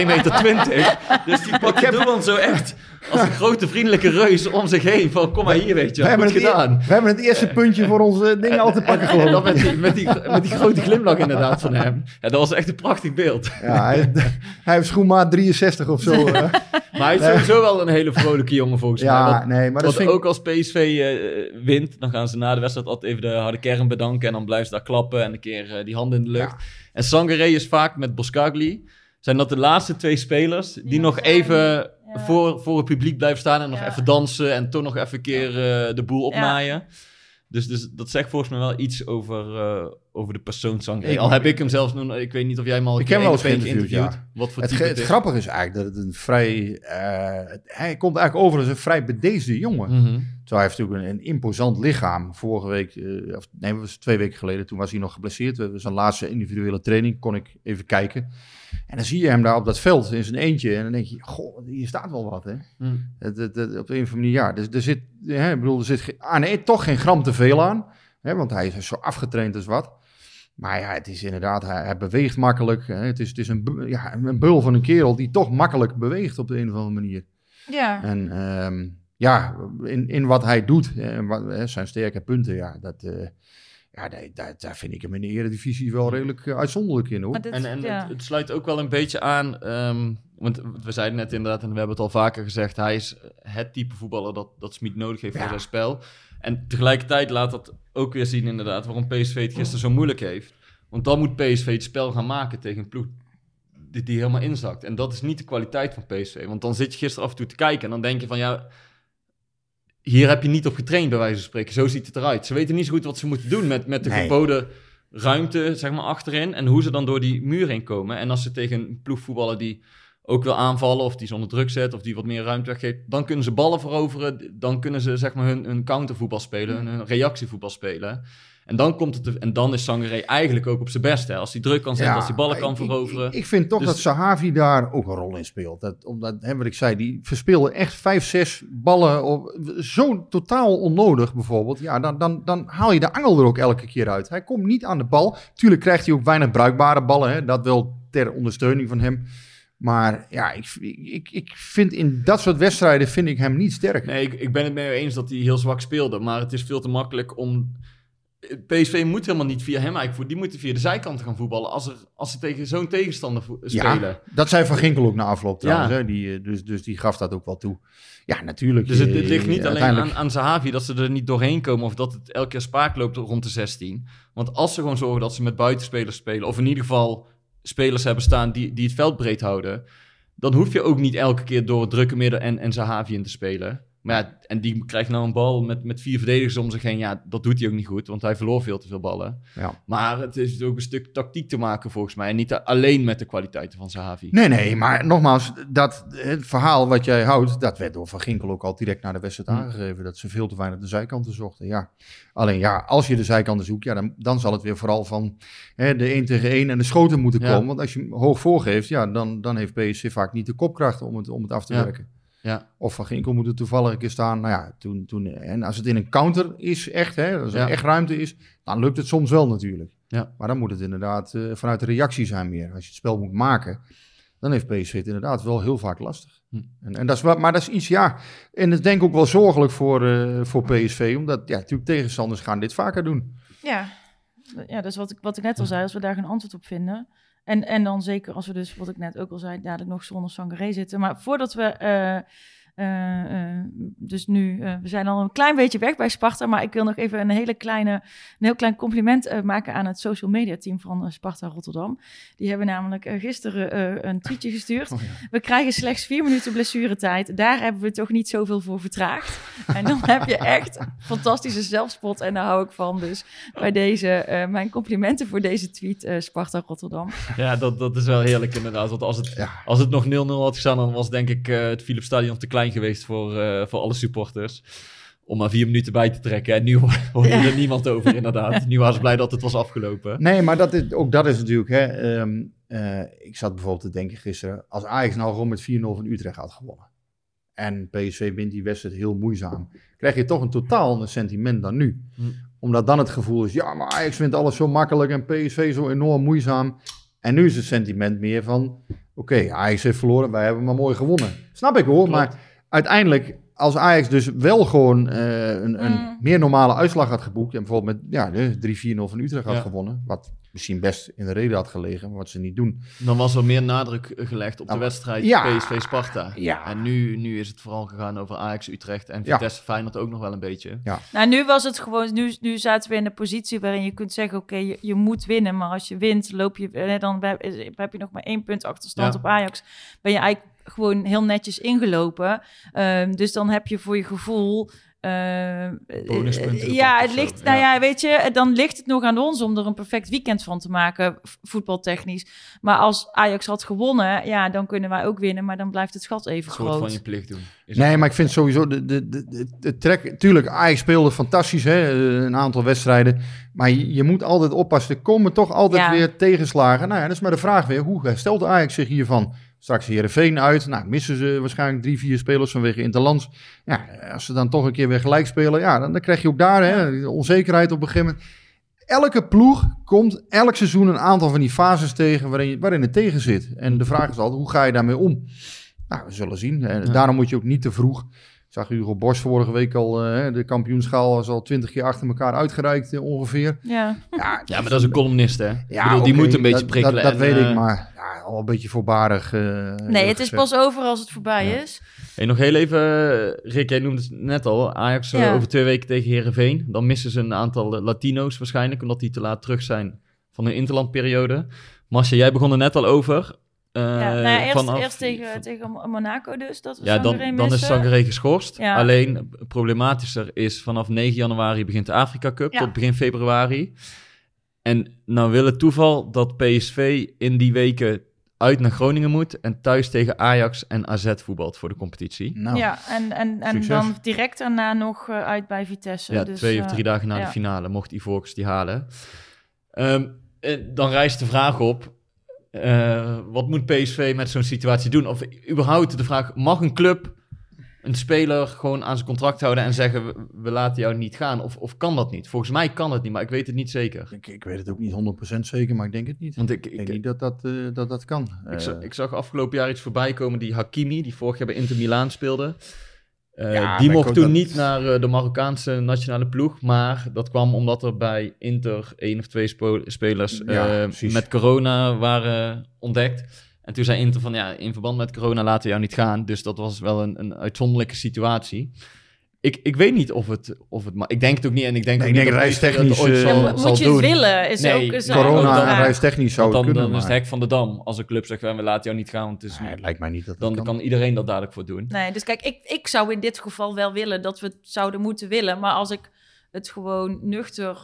meter. Dus die pakte Doan zo echt als een grote vriendelijke reus om zich heen. Van kom maar hier, weet je we wel. hebben, Goed het, e- gedaan. we hebben het eerste puntje voor onze dingen al te pakken, En dan ik. met die, met, die, met die grote glimlach inderdaad van hem. Ja, dat was echt een prachtig beeld. Ja, hij, hij heeft schoenmaat 63 of zo. Maar hij is sowieso wel een hele vrolijke jongen volgens mij. Ja, Want- nee, maar dat Want vind ik... ook als PSV eh, wint, dan gaan ze na de wedstrijd altijd even de harde kern bedanken. En dan blijven ze daar klappen en een keer eh, die handen in de lucht. En Sangaré is vaak met Boskagli. Zijn dat de laatste twee spelers die, Die nog even. Voor, voor het publiek blijven staan. En nog even dansen en toch nog even een keer eh, de boel opnaaien. Dus, dus dat zegt volgens mij wel iets over, eh, over de persoon Al heb ik hem zelfs nog... Ik weet niet of jij hem al Ik heb hem eens geïnterviewd, Wat voor Het, type het het grappige is eigenlijk dat het een vrij... eh, hij komt eigenlijk over als een vrij bedeesde jongen. Mhm. Terwijl hij heeft natuurlijk een, een imposant lichaam. Vorige week, eh, of nee, was twee weken geleden, toen was hij nog geblesseerd. Was zijn laatste individuele training, kon ik even kijken. En dan zie je hem daar op dat veld in zijn eentje. En dan denk je, goh, hier staat wel wat, hè. Mhm. Het, het, het- op een of andere manier, ja. Dus er zit, hè, ik bedoel, er zit aan nee, toch geen gram te veel aan. Hè, want hij is zo afgetraind als wat. Maar ja, het is inderdaad, hij, hij beweegt makkelijk. Hè. Het is, het is een, ja, een bul van een kerel die toch makkelijk beweegt op de een of andere manier. Ja. En ehm, ja, in, in wat hij doet, en wat, hè, zijn sterke punten, ja, dat, eh, ja daar, daar, daar vind ik hem in de eredivisie wel redelijk eh, uitzonderlijk in, hoor. Dit- En, en ja. het, het sluit ook wel een beetje aan, ehm, want we zeiden net inderdaad, en we hebben het al vaker gezegd, hij is het type voetballer dat, dat Smit nodig heeft voor zijn spel. En tegelijkertijd laat dat ook weer zien inderdaad waarom PSV het gisteren zo moeilijk heeft. Want dan moet PSV het spel gaan maken tegen een ploeg die, die helemaal inzakt. En dat is niet de kwaliteit van PSV. Want dan zit je gisteren af en toe te kijken en dan denk je van ja, hier heb je niet op getraind bij wijze van spreken. Zo ziet het eruit. Ze weten niet zo goed wat ze moeten doen met, met de Nee. geboden ruimte zeg maar, achterin. En hoe ze dan door die muur heen komen. En als ze tegen een ploeg voetballen die ook wil aanvallen... of die ze onder druk zet of die wat meer ruimte weggeeft... dan kunnen ze ballen veroveren. Dan kunnen ze zeg maar, hun, hun countervoetbal spelen, hun, hun reactievoetbal spelen... En dan, komt het, en dan is Sangaré eigenlijk ook op zijn best. Hè? Als hij druk kan zetten, als hij ballen kan ik- veroveren. Ik, ik vind toch Dus- dat Sahavi daar ook een rol in speelt. Dat, omdat, hè, wat ik zei, die verspeelde echt vijf, zes ballen. Op, zo totaal onnodig bijvoorbeeld. Ja, dan, dan, dan haal je de angel er ook elke keer uit. Hij komt niet aan de bal. Tuurlijk krijgt hij ook weinig bruikbare ballen. Hè, dat wel ter ondersteuning van hem. Maar ja, ik, ik, ik vind in dat soort wedstrijden vind ik hem niet sterk. Nee, ik, ik ben het mee eens dat hij heel zwak speelde. Maar het is veel te makkelijk om... PSV moet helemaal niet via hem eigenlijk voor. Die moeten via de zijkant gaan voetballen als, er, als ze tegen zo'n tegenstander spelen. Ja, dat zei Van Ginkel ook na afloop trouwens. Ja. Hè? Die, eh, dus, dus die gaf dat ook wel toe. Ja, natuurlijk. Dus het, eh, het ligt niet alleen aan, aan Zahavi dat ze er niet doorheen komen... of dat het elke keer spaak loopt rond de 16. Want als ze gewoon zorgen dat ze met buitenspelers spelen... of in ieder geval spelers hebben staan die, die het veld breed houden... dan hoef je ook niet elke keer door het drukke midden en, en Zahavi in te spelen. Maar ja, en die krijgt nou een bal met, met vier verdedigers om zich heen. Ja, dat doet hij ook niet goed, want hij verloor veel te veel ballen. Ja. Maar het is ook een stuk tactiek te maken volgens mij. En niet alleen met de kwaliteiten van Zahavi. Nee, nee, maar nogmaals, dat, het verhaal wat jij houdt, dat werd door Van Ginkel ook al direct naar de wedstrijd Hm. aangegeven. Dat ze veel te weinig de zijkanten zochten. Ja. Alleen ja, als je de zijkanten zoekt, ja, dan, dan zal het weer vooral van hè, de 1 tegen 1 en de schoten moeten Ja. komen. Want als je hem hoog voorgeeft, ja, dan, dan heeft PSV vaak niet de kopkracht om het, om het af te werken. Ja, Of Van Ginkel moet er toevallig een keer staan. Nou ja, toen, toen, en als het in een counter is, echt, hè, als er Ja. echt ruimte is, dan lukt het soms wel natuurlijk. Ja. Maar dan moet het inderdaad eh, vanuit de reactie zijn meer. Als je het spel moet maken, dan heeft PSV het inderdaad wel heel vaak lastig. Hm. En, en dat is wat, maar dat is iets, ja, en dat is denk ik ook wel zorgelijk voor, eh, voor PSV, omdat ja, natuurlijk tegenstanders gaan dit vaker doen. Ja, ja dat is wat ik, wat ik net al zei. Als we daar geen antwoord op vinden. En, en dan zeker als we dus, wat ik net ook al zei, dadelijk nog zonder Sangaré zitten. Maar voordat we... eh, eh, dus nu, eh, we zijn al een klein beetje weg bij Sparta, maar ik wil nog even een hele kleine, een heel klein compliment eh, maken aan het social media team van Sparta Rotterdam. Die hebben namelijk gisteren eh, een tweetje gestuurd. Oh ja. We krijgen slechts vier minuten blessuretijd. Daar hebben we toch niet zoveel voor vertraagd. En dan heb je echt fantastische zelfspot. En daar hou ik van. Dus bij deze, eh, mijn complimenten voor deze tweet, eh, Sparta Rotterdam. ja dat, dat is wel heerlijk inderdaad. Want als het, Ja. als het nog 0-0 had gestaan, dan was denk ik eh, het Philips Stadion te klein geweest voor, eh, voor alle supporters. Om maar vier minuten bij te trekken. En nu ho- hoorde Ja. er niemand over inderdaad. Nu waren ze blij dat het was afgelopen. Nee, maar dat is, ook dat is natuurlijk, hè, ehm, eh, ik zat bijvoorbeeld te denken gisteren, als Ajax nou gewoon met 4-0 van Utrecht had gewonnen. En PSV wint die wedstrijd heel moeizaam. Krijg je toch een totaal ander sentiment dan nu. Hm. Omdat dan het gevoel is, ja, maar Ajax vindt alles zo makkelijk en PSV zo enorm moeizaam. En nu is het sentiment meer van, oké, Ajax heeft verloren, wij hebben maar mooi gewonnen. Snap ik hoor, Klopt. maar uiteindelijk, als Ajax dus wel gewoon eh, een, een Mm. meer normale uitslag had geboekt... en bijvoorbeeld met ja, de 3-4-0 van Utrecht had Ja. gewonnen... wat misschien best in de reden had gelegen, maar wat ze niet doen. Dan was er meer nadruk gelegd op de wedstrijd ja. PSV-Sparta. Ja. En nu, nu is het vooral gegaan over Ajax, Utrecht en Ja. Vitesse Feyenoord ook nog wel een beetje. Nou, nu was het gewoon, nu, nu zaten we in de positie waarin je kunt zeggen, oké, je, je moet winnen. Maar als je wint, loop je, eh, dan heb, heb je nog maar één punt achterstand Ja. op Ajax. Ben je eigenlijk gewoon heel netjes ingelopen. Ehm, dus dan heb je voor je gevoel... Bonuspunten eh, ja, het ligt, zo, nou ja. ja, weet je, dan ligt het nog aan ons om er een perfect weekend van te maken, voetbaltechnisch. Maar als Ajax had gewonnen, ja, dan kunnen wij ook winnen, maar dan blijft het gat even Een soort groot. van je plicht doen. Is Nee, maar ik vind sowieso de, de, de, de, de trek... Tuurlijk, Ajax speelde fantastisch, hè, eh, een aantal wedstrijden. Maar je, je moet altijd oppassen. Er komen toch altijd Ja. weer tegenslagen. Nou ja, dat is maar de vraag weer. Hoe herstelt Ajax zich hiervan? Straks Heerenveen uit. Nou, missen ze waarschijnlijk drie, vier spelers vanwege Interlands. Ja, als ze dan toch een keer weer gelijk spelen... Ja, dan, dan krijg je ook daar hè, onzekerheid op een gegeven moment. Elke ploeg komt elk seizoen een aantal van die fases tegen... waarin, waarin het tegen zit. En de vraag is altijd, hoe ga je daarmee om? Nou, we zullen zien. En Ja. daarom moet je ook niet te vroeg... Zag Hugo Borst vorige week al, eh, de kampioenschaal is al twintig keer achter elkaar uitgereikt eh, ongeveer. Ja. Ja, Ja, maar dat is een columnist, hè? ja, ik bedoel, die moet een beetje dat- prikkelen. Dat, dat en, weet eh, ik, maar ja, al een beetje voorbarig. eh, Nee, het is pas over als het voorbij Ja. is. Hey, nog heel even, eh, Rick, jij noemde het net al. Ajax eh, Ja. over twee weken tegen Herenveen. Dan missen ze een aantal eh, Latino's waarschijnlijk, omdat die te laat terug zijn van hun interlandperiode. Marcia, jij begon er net al over. Eh, ja, nou ja, eerst, vanaf- eerst tegen, tegen Monaco dus, dat we Ja, dan, dan is. Sangaré geschorst. Ja. Alleen, eh, problematischer is, vanaf 9 januari begint de Afrika Cup Ja. tot begin februari. En nou wil het toeval dat PSV in die weken uit naar Groningen moet en thuis tegen Ajax en AZ voetbalt voor de competitie. Nou, Ja, en, en, en Succes. dan direct daarna nog eh, uit bij Vitesse. Ja, dus, twee of eh, drie dagen na de finale mocht Ivorcus die halen. Ehm, eh, dan rijst de vraag op, eh, wat moet PSV met zo'n situatie doen? Of überhaupt de vraag, mag een club een speler gewoon aan zijn contract houden en zeggen, we, we laten jou niet gaan? Of, of kan dat niet? Volgens mij kan het niet, maar ik weet het niet zeker. ik, ik weet het ook niet 100% zeker, maar ik denk het niet. Want ik, Ik ik, denk niet dat dat, eh, dat, dat kan. ik, zag, Eh, ik zag afgelopen jaar iets voorbij komen, die Hakimi, die vorig jaar bij Inter Milaan speelde. Eh, Ja, die mocht toen dat- niet naar eh, de Marokkaanse nationale ploeg. Maar dat kwam omdat er bij Inter één of twee spo- spelers Ja, eh, met corona waren ontdekt. En toen zei Inter van ja, in verband met corona laten we jou niet gaan. Dus dat was wel een, een uitzonderlijke situatie. Ik, ik weet niet of het, of het... Maar ik denk het ook niet. En ik denk Nee, ook ik niet denk dat reistechnisch, ooit eh, zal, Ja, mo- zal moet je doen. het willen? Is Nee, ook, Corona en reistechnisch zou het dan, kunnen, dan is het hek van de dam. Als een club zegt, we laten jou niet gaan, want het is nee, niet- het lijkt mij niet dat dan dat kan iedereen dat dadelijk voor doen. Nee, dus kijk, ik, ik zou in dit geval wel willen dat we het zouden moeten willen. Maar als ik het gewoon nuchter,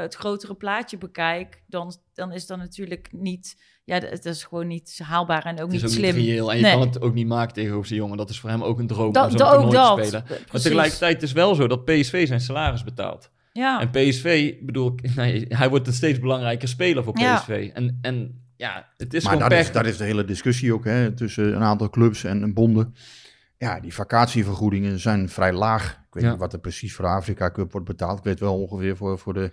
het grotere plaatje bekijk, dan, dan is dat natuurlijk niet, ja, dat- het is gewoon niet haalbaar en ook Het niet is ook slim. niet reëel. En je kan het ook niet maken tegenover zijn jongen. Dat is voor hem ook een droom om Dat, zo'n toernooi dat. te spelen. Precies. Maar tegelijkertijd is het wel zo dat PSV zijn salaris betaalt. Ja. En PSV, bedoel, nee, hij wordt een steeds belangrijker speler voor Ja. PSV. En, en ja, het is maar gewoon dat pech. is, dat is de hele discussie ook hè, tussen een aantal clubs en, en bonden. Ja, die vakantievergoedingen zijn vrij laag. Ik weet Ja. niet wat er precies voor de Afrika Cup wordt betaald. Ik weet wel ongeveer voor, voor de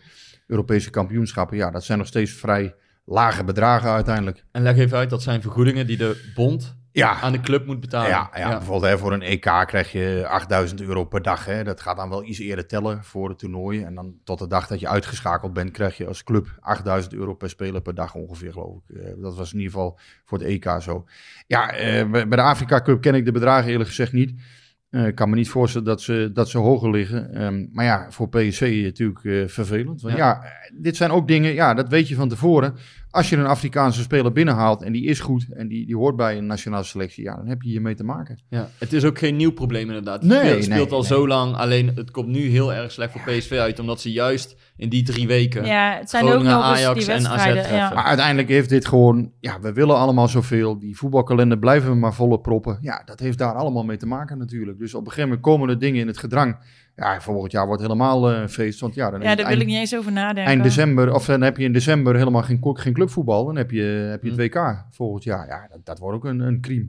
Europese kampioenschappen. Ja, dat zijn nog steeds vrij lage bedragen uiteindelijk. En leg even uit, dat zijn vergoedingen die de bond Ja, aan de club moet betalen. ja, ja, bijvoorbeeld hè, voor een EK krijg je 8000 euro per dag. Hè. Dat gaat dan wel iets eerder tellen voor het toernooi. En dan tot de dag dat je uitgeschakeld bent, krijg je als club 8000 euro per speler per dag ongeveer, geloof ik. Eh, dat was in ieder geval voor het EK zo. Ja, eh, bij bij de Afrika Cup ken ik de bedragen eerlijk gezegd niet. Eh, Ik kan me niet voorstellen dat ze, dat ze hoger liggen. Ehm, maar ja, voor PSV natuurlijk eh, vervelend. Want Ja. ja. dit zijn ook dingen, ja, dat weet je van tevoren. Als je een Afrikaanse speler binnenhaalt en die is goed en die, die hoort bij een nationale selectie, ja, dan heb je hiermee te maken. Ja, het is ook geen nieuw probleem inderdaad. Het Nee, speelt, het speelt nee, al nee. zo lang. Alleen het komt nu heel erg slecht voor PSV uit. Omdat ze juist in die drie weken... Ja, het zijn Groningen, ook nog Ajax die en AZ wedstrijden. treffen. ja. Maar uiteindelijk heeft dit gewoon, ja, we willen allemaal zoveel. Die voetbalkalender blijven we maar volle proppen. Ja, dat heeft daar allemaal mee te maken natuurlijk. Dus op een gegeven moment komen er dingen in het gedrang. Ja, volgend jaar wordt het helemaal een feest. Want ja, dan is Ja, het daar eind, wil ik niet eens over nadenken. eind december, of dan heb je in december helemaal geen, geen clubvoetbal. Dan heb je, heb je het Hm. WK volgend jaar. Ja, dat, dat wordt ook een, een crime.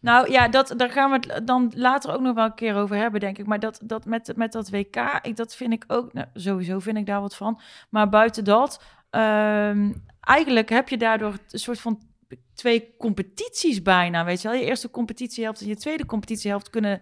Nou ja, dat, daar gaan we het dan later ook nog wel een keer over hebben, denk ik. Maar dat, dat met, met dat WK, ik, dat vind ik ook, nou, sowieso vind ik daar wat van. Maar buiten dat, ehm, eigenlijk heb je daardoor een soort van twee competities bijna, weet je wel. Je eerste competitiehelft en je tweede competitiehelft kunnen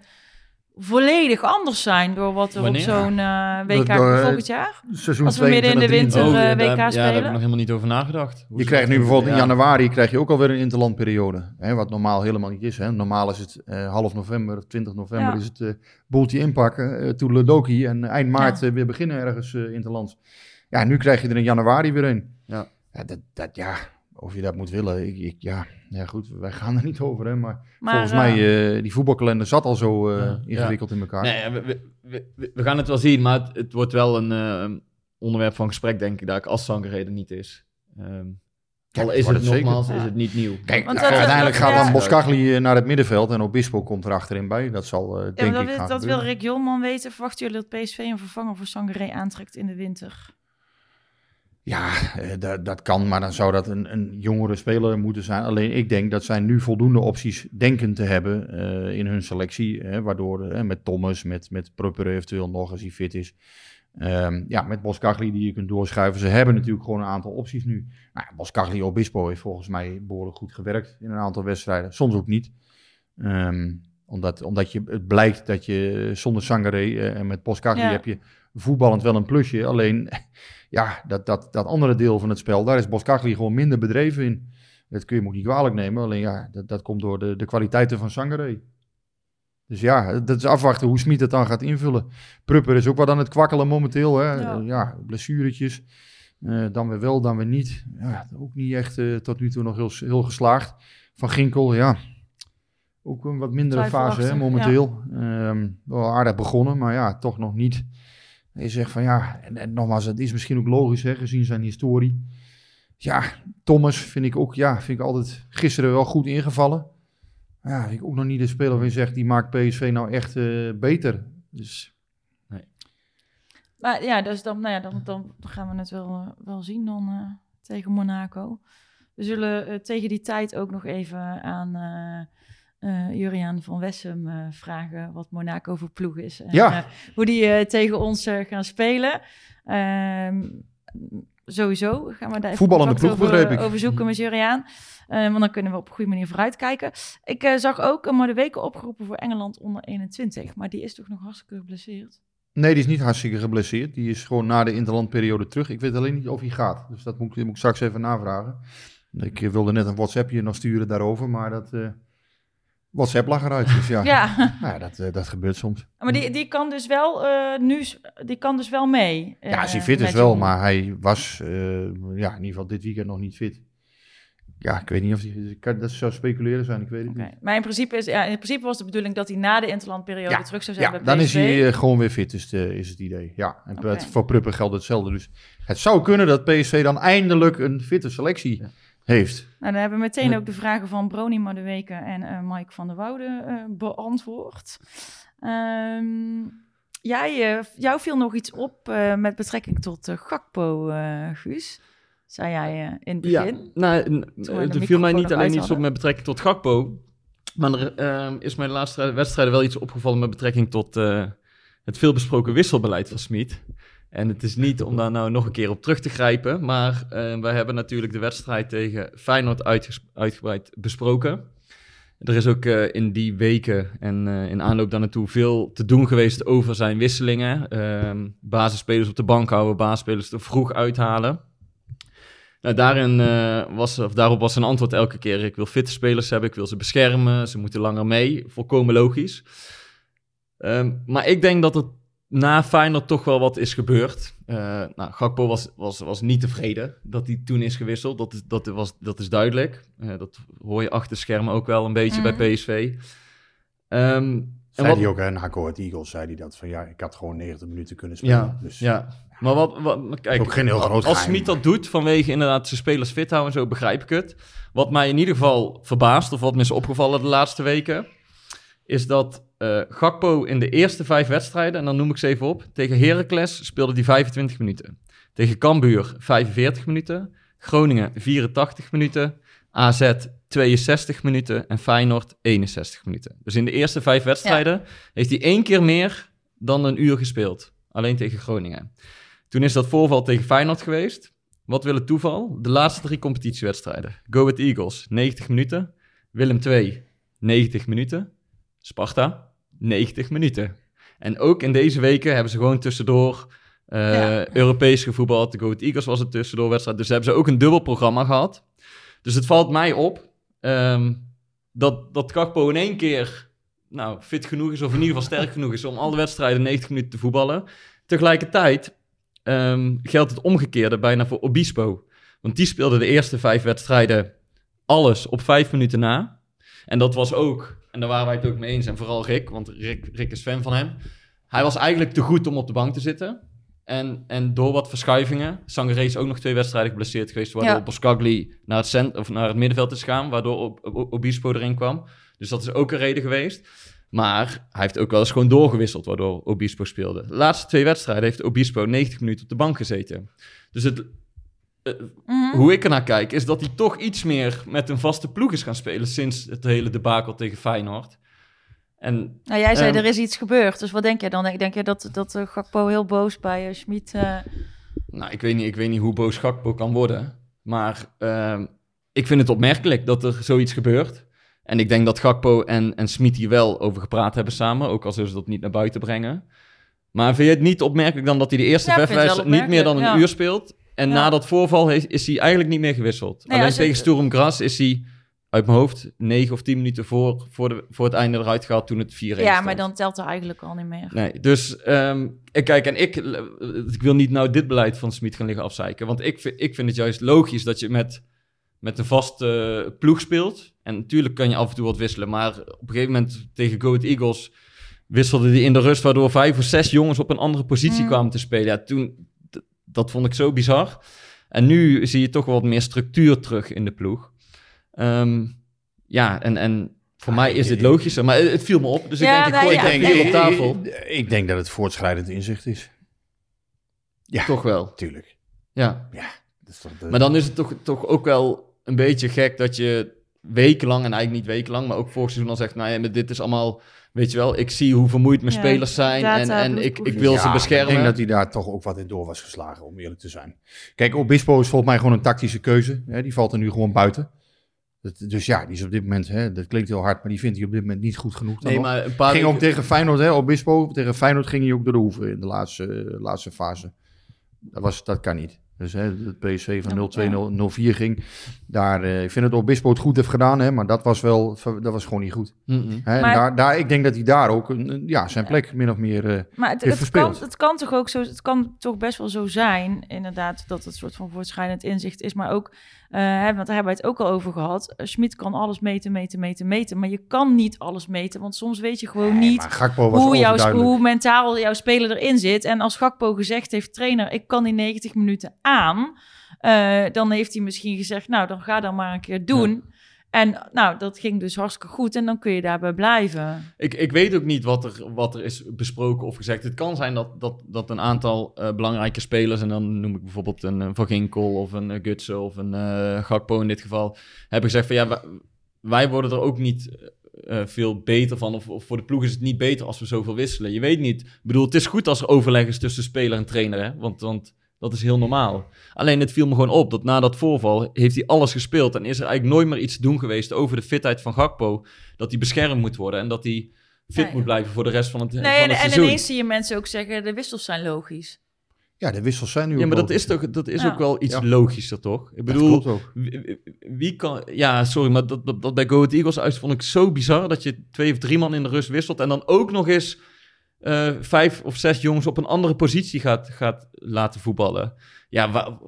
volledig anders zijn door wat er Wanneer? op zo'n eh, WK Door, eh, volgend jaar. Seizoen Als we midden in de 22, winter, 23. eh, ja, WK daar, ja, daar heb spelen. ik nog helemaal niet over nagedacht. Hoe Je krijgt nu bijvoorbeeld in Ja. januari krijg je ook alweer een interlandperiode. Hè, wat normaal helemaal niet is. Hè. Normaal is het eh, half november, 20 november Ja. is het eh boeltje inpakken, eh toedeledokie. En eind maart Ja. weer beginnen ergens eh interlands. Ja, nu krijg je er in januari weer een. Ja. Ja, dat, dat, ja of je dat moet willen. Ik, ik, ja. ja, goed, wij gaan er niet over. Hè, maar, Maar, volgens eh, mij, eh die voetbalkalender zat al zo eh, Ja. ingewikkeld in elkaar. Nee, we, we, we, we gaan het wel zien, maar het, het wordt wel een eh, onderwerp van gesprek, denk ik, daar als Sangaré er niet is. Ehm al dat is het het nogmaals, Ja. is het niet nieuw. Kijk, Want nou, dat- uiteindelijk dat- gaat ja. dan Boskagli eh, naar het middenveld en Obispo komt er achterin bij. Dat zal, eh, Ja, denk dat, ik, wil- gaan dat wil gebeuren. Rick Jolman weten. Verwachten jullie dat PSV een vervanger voor Sangaré aantrekt in de winter? Ja, eh, dat, dat kan, maar dan zou dat een, een jongere speler moeten zijn. Alleen ik denk dat zij nu voldoende opties denken te hebben eh, in hun selectie. Hè, waardoor eh, met Thomas, met, met Prupper eventueel nog als hij fit is. Ehm, ja, met Boskagli die je kunt doorschuiven. Ze hebben natuurlijk gewoon een aantal opties nu. Nou, Boskagli Obispo heeft volgens mij behoorlijk goed gewerkt in een aantal wedstrijden. Soms ook niet. Ehm, omdat, omdat je, het blijkt dat je zonder Sangaré eh, en met Boskagli Ja. heb je voetballend wel een plusje. Alleen ja, dat, dat, dat andere deel van het spel, daar is Boskagli gewoon minder bedreven in. Dat kun je hem ook niet kwalijk nemen. Alleen ja, dat, dat komt door de, de kwaliteiten van Sangaré. Dus ja, dat is afwachten hoe Smit het dan gaat invullen. Prupper is ook wat aan het kwakkelen momenteel. Hè? Ja. Ja. ja, blessuretjes. Eh, dan weer wel, dan weer niet. Ja, ook niet echt eh, tot nu toe nog heel, heel geslaagd. Van Ginkel, ja. Ook een wat mindere fase hè, momenteel. Ehm, wel aardig begonnen, maar ja, toch nog niet. Je zegt van ja, en, nogmaals, het is misschien ook logisch hè, gezien zijn historie. Ja, Thomas vind ik ook, ja, vind ik altijd gisteren wel goed ingevallen. Ja, ik ook nog niet de speler je zegt, die maakt PSV nou echt eh, beter. Dus Maar ja, dus dan, nou ja, dan, dan gaan we het wel, eh, wel zien dan eh, tegen Monaco. We zullen tegen die tijd ook nog even aan eh eh, Juriaan van Wessem eh, vragen wat Monaco voor ploeg is. En Ja. eh, hoe die tegen ons gaan spelen. Ehm, sowieso gaan we daar even Voetballende ploeg, over, begreep ik. over zoeken met Juriaan. Eh, want dan kunnen we op een goede manier vooruitkijken. Ik zag ook een de weken opgeroepen voor Engeland onder 21. Maar die is toch nog hartstikke geblesseerd. nee, die is niet hartstikke geblesseerd. Die is gewoon na de interlandperiode terug. Ik weet alleen niet of hij gaat. Dus dat moet, ik- moet ik straks even navragen. Ik wilde net een WhatsAppje nog sturen daarover, maar dat WhatsApp lag eruit. Dus ja, Ja, Nou ja dat, eh, dat gebeurt soms. maar die, die kan dus wel eh, nu, die kan dus wel mee. Ja, als hij eh, fit is wel, maar hij was ja, in ieder geval dit weekend nog niet fit. Ja, ik weet niet of hij... Dat zou speculeren zijn, ik weet het Oké. niet. Maar in principe, is, ja, in principe was de bedoeling dat hij na de interlandperiode Ja, terug zou zijn Ja, bij dan is PSV. hij gewoon weer fit, is, de, is het idee. Ja, en het- voor Pruppen geldt hetzelfde. Dus het zou kunnen dat PSV dan eindelijk een fitte selectie heeft. Nou, dan hebben we meteen ook de vragen van Brony Maduweke en eh, Mike van der Woude eh, beantwoord. Ehm, jij, jou viel nog iets op eh, met betrekking tot Gakpo, Guus. Zei jij in het begin. Ja, nou, er viel mij niet alleen iets op met betrekking tot Gakpo. Maar er ehm, is mij de laatste wedstrijden wel iets opgevallen met betrekking tot het veelbesproken wisselbeleid van Smit. En het is niet om daar nou nog een keer op terug te grijpen. Maar eh, wij hebben natuurlijk de wedstrijd tegen Feyenoord uitgebreid besproken. Er is ook eh, in die weken en eh, in aanloop daar naartoe veel te doen geweest over zijn wisselingen. Ehm basisspelers op de bank houden, basisspelers er vroeg uithalen. Nou, daarin, was, of daarop was zijn antwoord elke keer: ik wil fitte spelers hebben, ik wil ze beschermen, ze moeten langer mee. Volkomen logisch. Ehm, maar ik denk dat er na Feyenoord toch wel wat is gebeurd. Eh, nou, Gakpo was, was, was niet tevreden dat hij toen is gewisseld. Dat is, dat was, dat is duidelijk. Eh, dat hoor je achter schermen ook wel een beetje Mhm. bij PSV. Ehm, en Zei wat- hij ook, hè, na Court Eagles zei hij dat. Van ja, ik had gewoon 90 minuten kunnen spelen. Ja, dus ja. Maar wat, wat kijk, Ook geen heel groot als. Smit dat doet vanwege inderdaad zijn spelers fit houden en zo, begrijp ik het. Wat mij in ieder geval verbaast, of wat me is opgevallen de laatste weken, is dat eh, Gakpo in de eerste vijf wedstrijden, en dan noem ik ze even op, tegen Heracles speelde hij 25 minuten. Tegen Cambuur 45 minuten, Groningen 84 minuten, AZ 62 minuten en Feyenoord 61 minuten. Dus in de eerste vijf wedstrijden heeft hij één keer meer dan een uur gespeeld. Alleen tegen Groningen. Toen is dat voorval tegen Feyenoord geweest. Wat wil het toeval? De laatste drie competitiewedstrijden. Go Ahead Eagles, 90 minuten. Willem II, 90 minuten. Sparta, 90 minuten. En ook in deze weken hebben ze gewoon tussendoor eh, Ja. Europees gevoetbald. De Go Ahead Eagles was een tussendoorwedstrijd. Dus hebben ze ook een dubbel programma gehad. Dus het valt mij op ehm, dat, dat Kakpo in één keer nou, fit genoeg is, of in ieder geval sterk genoeg is om alle wedstrijden 90 minuten te voetballen. Tegelijkertijd ehm, geldt het omgekeerde bijna voor Obispo. Want die speelde de eerste vijf wedstrijden alles op vijf minuten na. En dat was ook, en daar waren wij het ook mee eens, en vooral Rick, want Rick, Rick is fan van hem. Hij was eigenlijk te goed om op de bank te zitten. En, en door wat verschuivingen, Sangaré is ook nog twee wedstrijden geblesseerd geweest, waardoor Ja. Boskagli naar het, cent, of naar het middenveld is gegaan, waardoor Ob- Ob- Obispo erin kwam. Dus dat is ook een reden geweest. Maar hij heeft ook wel eens gewoon doorgewisseld, waardoor Obispo speelde. De laatste twee wedstrijden heeft Obispo 90 minuten op de bank gezeten. Dus het, eh, hoe ik ernaar kijk, is dat hij toch iets meer met een vaste ploeg is gaan spelen sinds het hele debakel tegen Feyenoord. En Nou, jij zei Ehm, er is iets gebeurd. Dus wat denk jij dan? Denk, denk je dat, dat eh, Gakpo heel boos bij uh, Schmid... nou, ik weet niet, ik weet niet hoe boos Gakpo kan worden. Maar ehm, ik vind het opmerkelijk dat er zoiets gebeurt. En ik denk dat Gakpo en, en Smit hier wel over gepraat hebben samen. Ook al zullen ze dat niet naar buiten brengen. Maar vind je het niet opmerkelijk dan dat hij de eerste Ja, ik niet meer dan een ja. uur speelt? En Ja. na dat voorval heeft, is hij eigenlijk niet meer gewisseld. Nee, Alleen tegen Sturm Gras is hij uit mijn hoofd 9 of 10 minuten voor, voor, de, voor het einde eruit gehaald toen het 4-1 ja, stond. maar dan telt er eigenlijk al niet meer. Nee, dus ehm, ik kijk, en ik, ik wil niet nou dit beleid van Smit gaan liggen afzeiken. Want ik vind, ik vind het juist logisch dat je met, met een vaste ploeg speelt. En natuurlijk kan je af en toe wat wisselen. Maar op een gegeven moment tegen Go Ahead Eagles wisselde hij in de rust... waardoor vijf of zes jongens op een andere positie Mm. kwamen te spelen. Ja, toen, dat vond ik zo bizar. En nu zie je toch wel wat meer structuur terug in de ploeg. Ehm, ja, en, en voor mij is dit logischer. Maar het, viel me op, dus Ja, ik denk, ik nou gooi ja, het hier op tafel. ik, ik denk dat het voortschrijdend inzicht is. Ja, Toch wel. tuurlijk. Ja. Dat is toch de- Maar dan is het toch, toch ook wel een beetje gek dat je wekenlang, en eigenlijk niet wekenlang, maar ook vorig seizoen al zegt, nou ja, dit is allemaal, weet je wel, ik zie hoe vermoeid mijn Ja, spelers zijn en, en ik, ik wil Ja, ze beschermen. Ik denk dat hij daar toch ook wat in door was geslagen, om eerlijk te zijn. Kijk, Obispo is volgens mij gewoon een tactische keuze. Hè? Die valt er nu gewoon buiten. Dat- dus ja, die is op dit moment, hè, dat klinkt heel hard, maar die vindt hij op dit moment niet goed genoeg. nee, nog. maar een paar ging ook tegen Feyenoord, hè, Obispo. Tegen Feyenoord ging hij ook door de hoeven in de laatste, laatste fase. Dat, was, dat kan niet. Dus hè, het PSV van Ja, 0-2, 0-4 ging. Daar, eh, ik vind het Obispo het goed heeft gedaan, hè, maar dat was wel, dat was gewoon niet goed. Hè, Maar- daar, daar, ik denk dat hij daar ook ja, zijn plek min of meer... eh, Maar het, heeft het, kan, verspeeld. het kan toch ook zo, het kan toch best wel zo zijn, inderdaad, dat het soort van voortschrijdend inzicht is. Maar ook, eh, want daar hebben we het ook al over gehad. Uh, Schmid kan alles meten, meten, meten, meten. Maar je kan niet alles meten, want soms weet je gewoon nee, niet hoe, jouw, hoe mentaal jouw speler erin zit. En als Gakpo gezegd heeft, trainer, ik kan die 90 minuten aan. eh, dan heeft hij misschien gezegd, nou, dan ga dan maar een keer doen. En nou, dat ging dus hartstikke goed en dan kun je daarbij blijven. Ik, ik weet ook niet wat er, wat er is besproken of gezegd. Het kan zijn dat, dat, dat een aantal eh, belangrijke spelers, en dan noem ik bijvoorbeeld een, eh, Van Ginkel of een uh, Gutsen of een eh, Gakpo in dit geval, hebben gezegd van ja, wij, worden er ook niet eh, veel beter van. Of, of voor de ploeg is het niet beter als we zoveel wisselen. Je weet niet. Ik bedoel, het is goed als er overleg is tussen speler en trainer, hè? Want, want dat is heel normaal. Alleen het viel me gewoon op dat na dat voorval heeft hij alles gespeeld. En is er eigenlijk nooit meer iets te doen geweest over de fitheid van Gakpo. Dat hij beschermd moet worden en dat hij fit Nee. moet blijven voor de rest van het, Nee, van en, het en seizoen. ineens zie je mensen ook zeggen, de wissels zijn logisch. Ja, de wissels zijn nu ja, maar dat is, toch, dat is Ja. ook wel iets Ja. logischer, toch? Ik Dat bedoel, klopt ook. wie, wie- wie kan... Ja, sorry, maar dat, dat, dat bij Go Ahead Eagles uit vond ik zo bizar... dat je twee of drie man in de rust wisselt... en dan ook nog eens eh, vijf of zes jongens op een andere positie gaat, gaat laten voetballen. Ja, wa-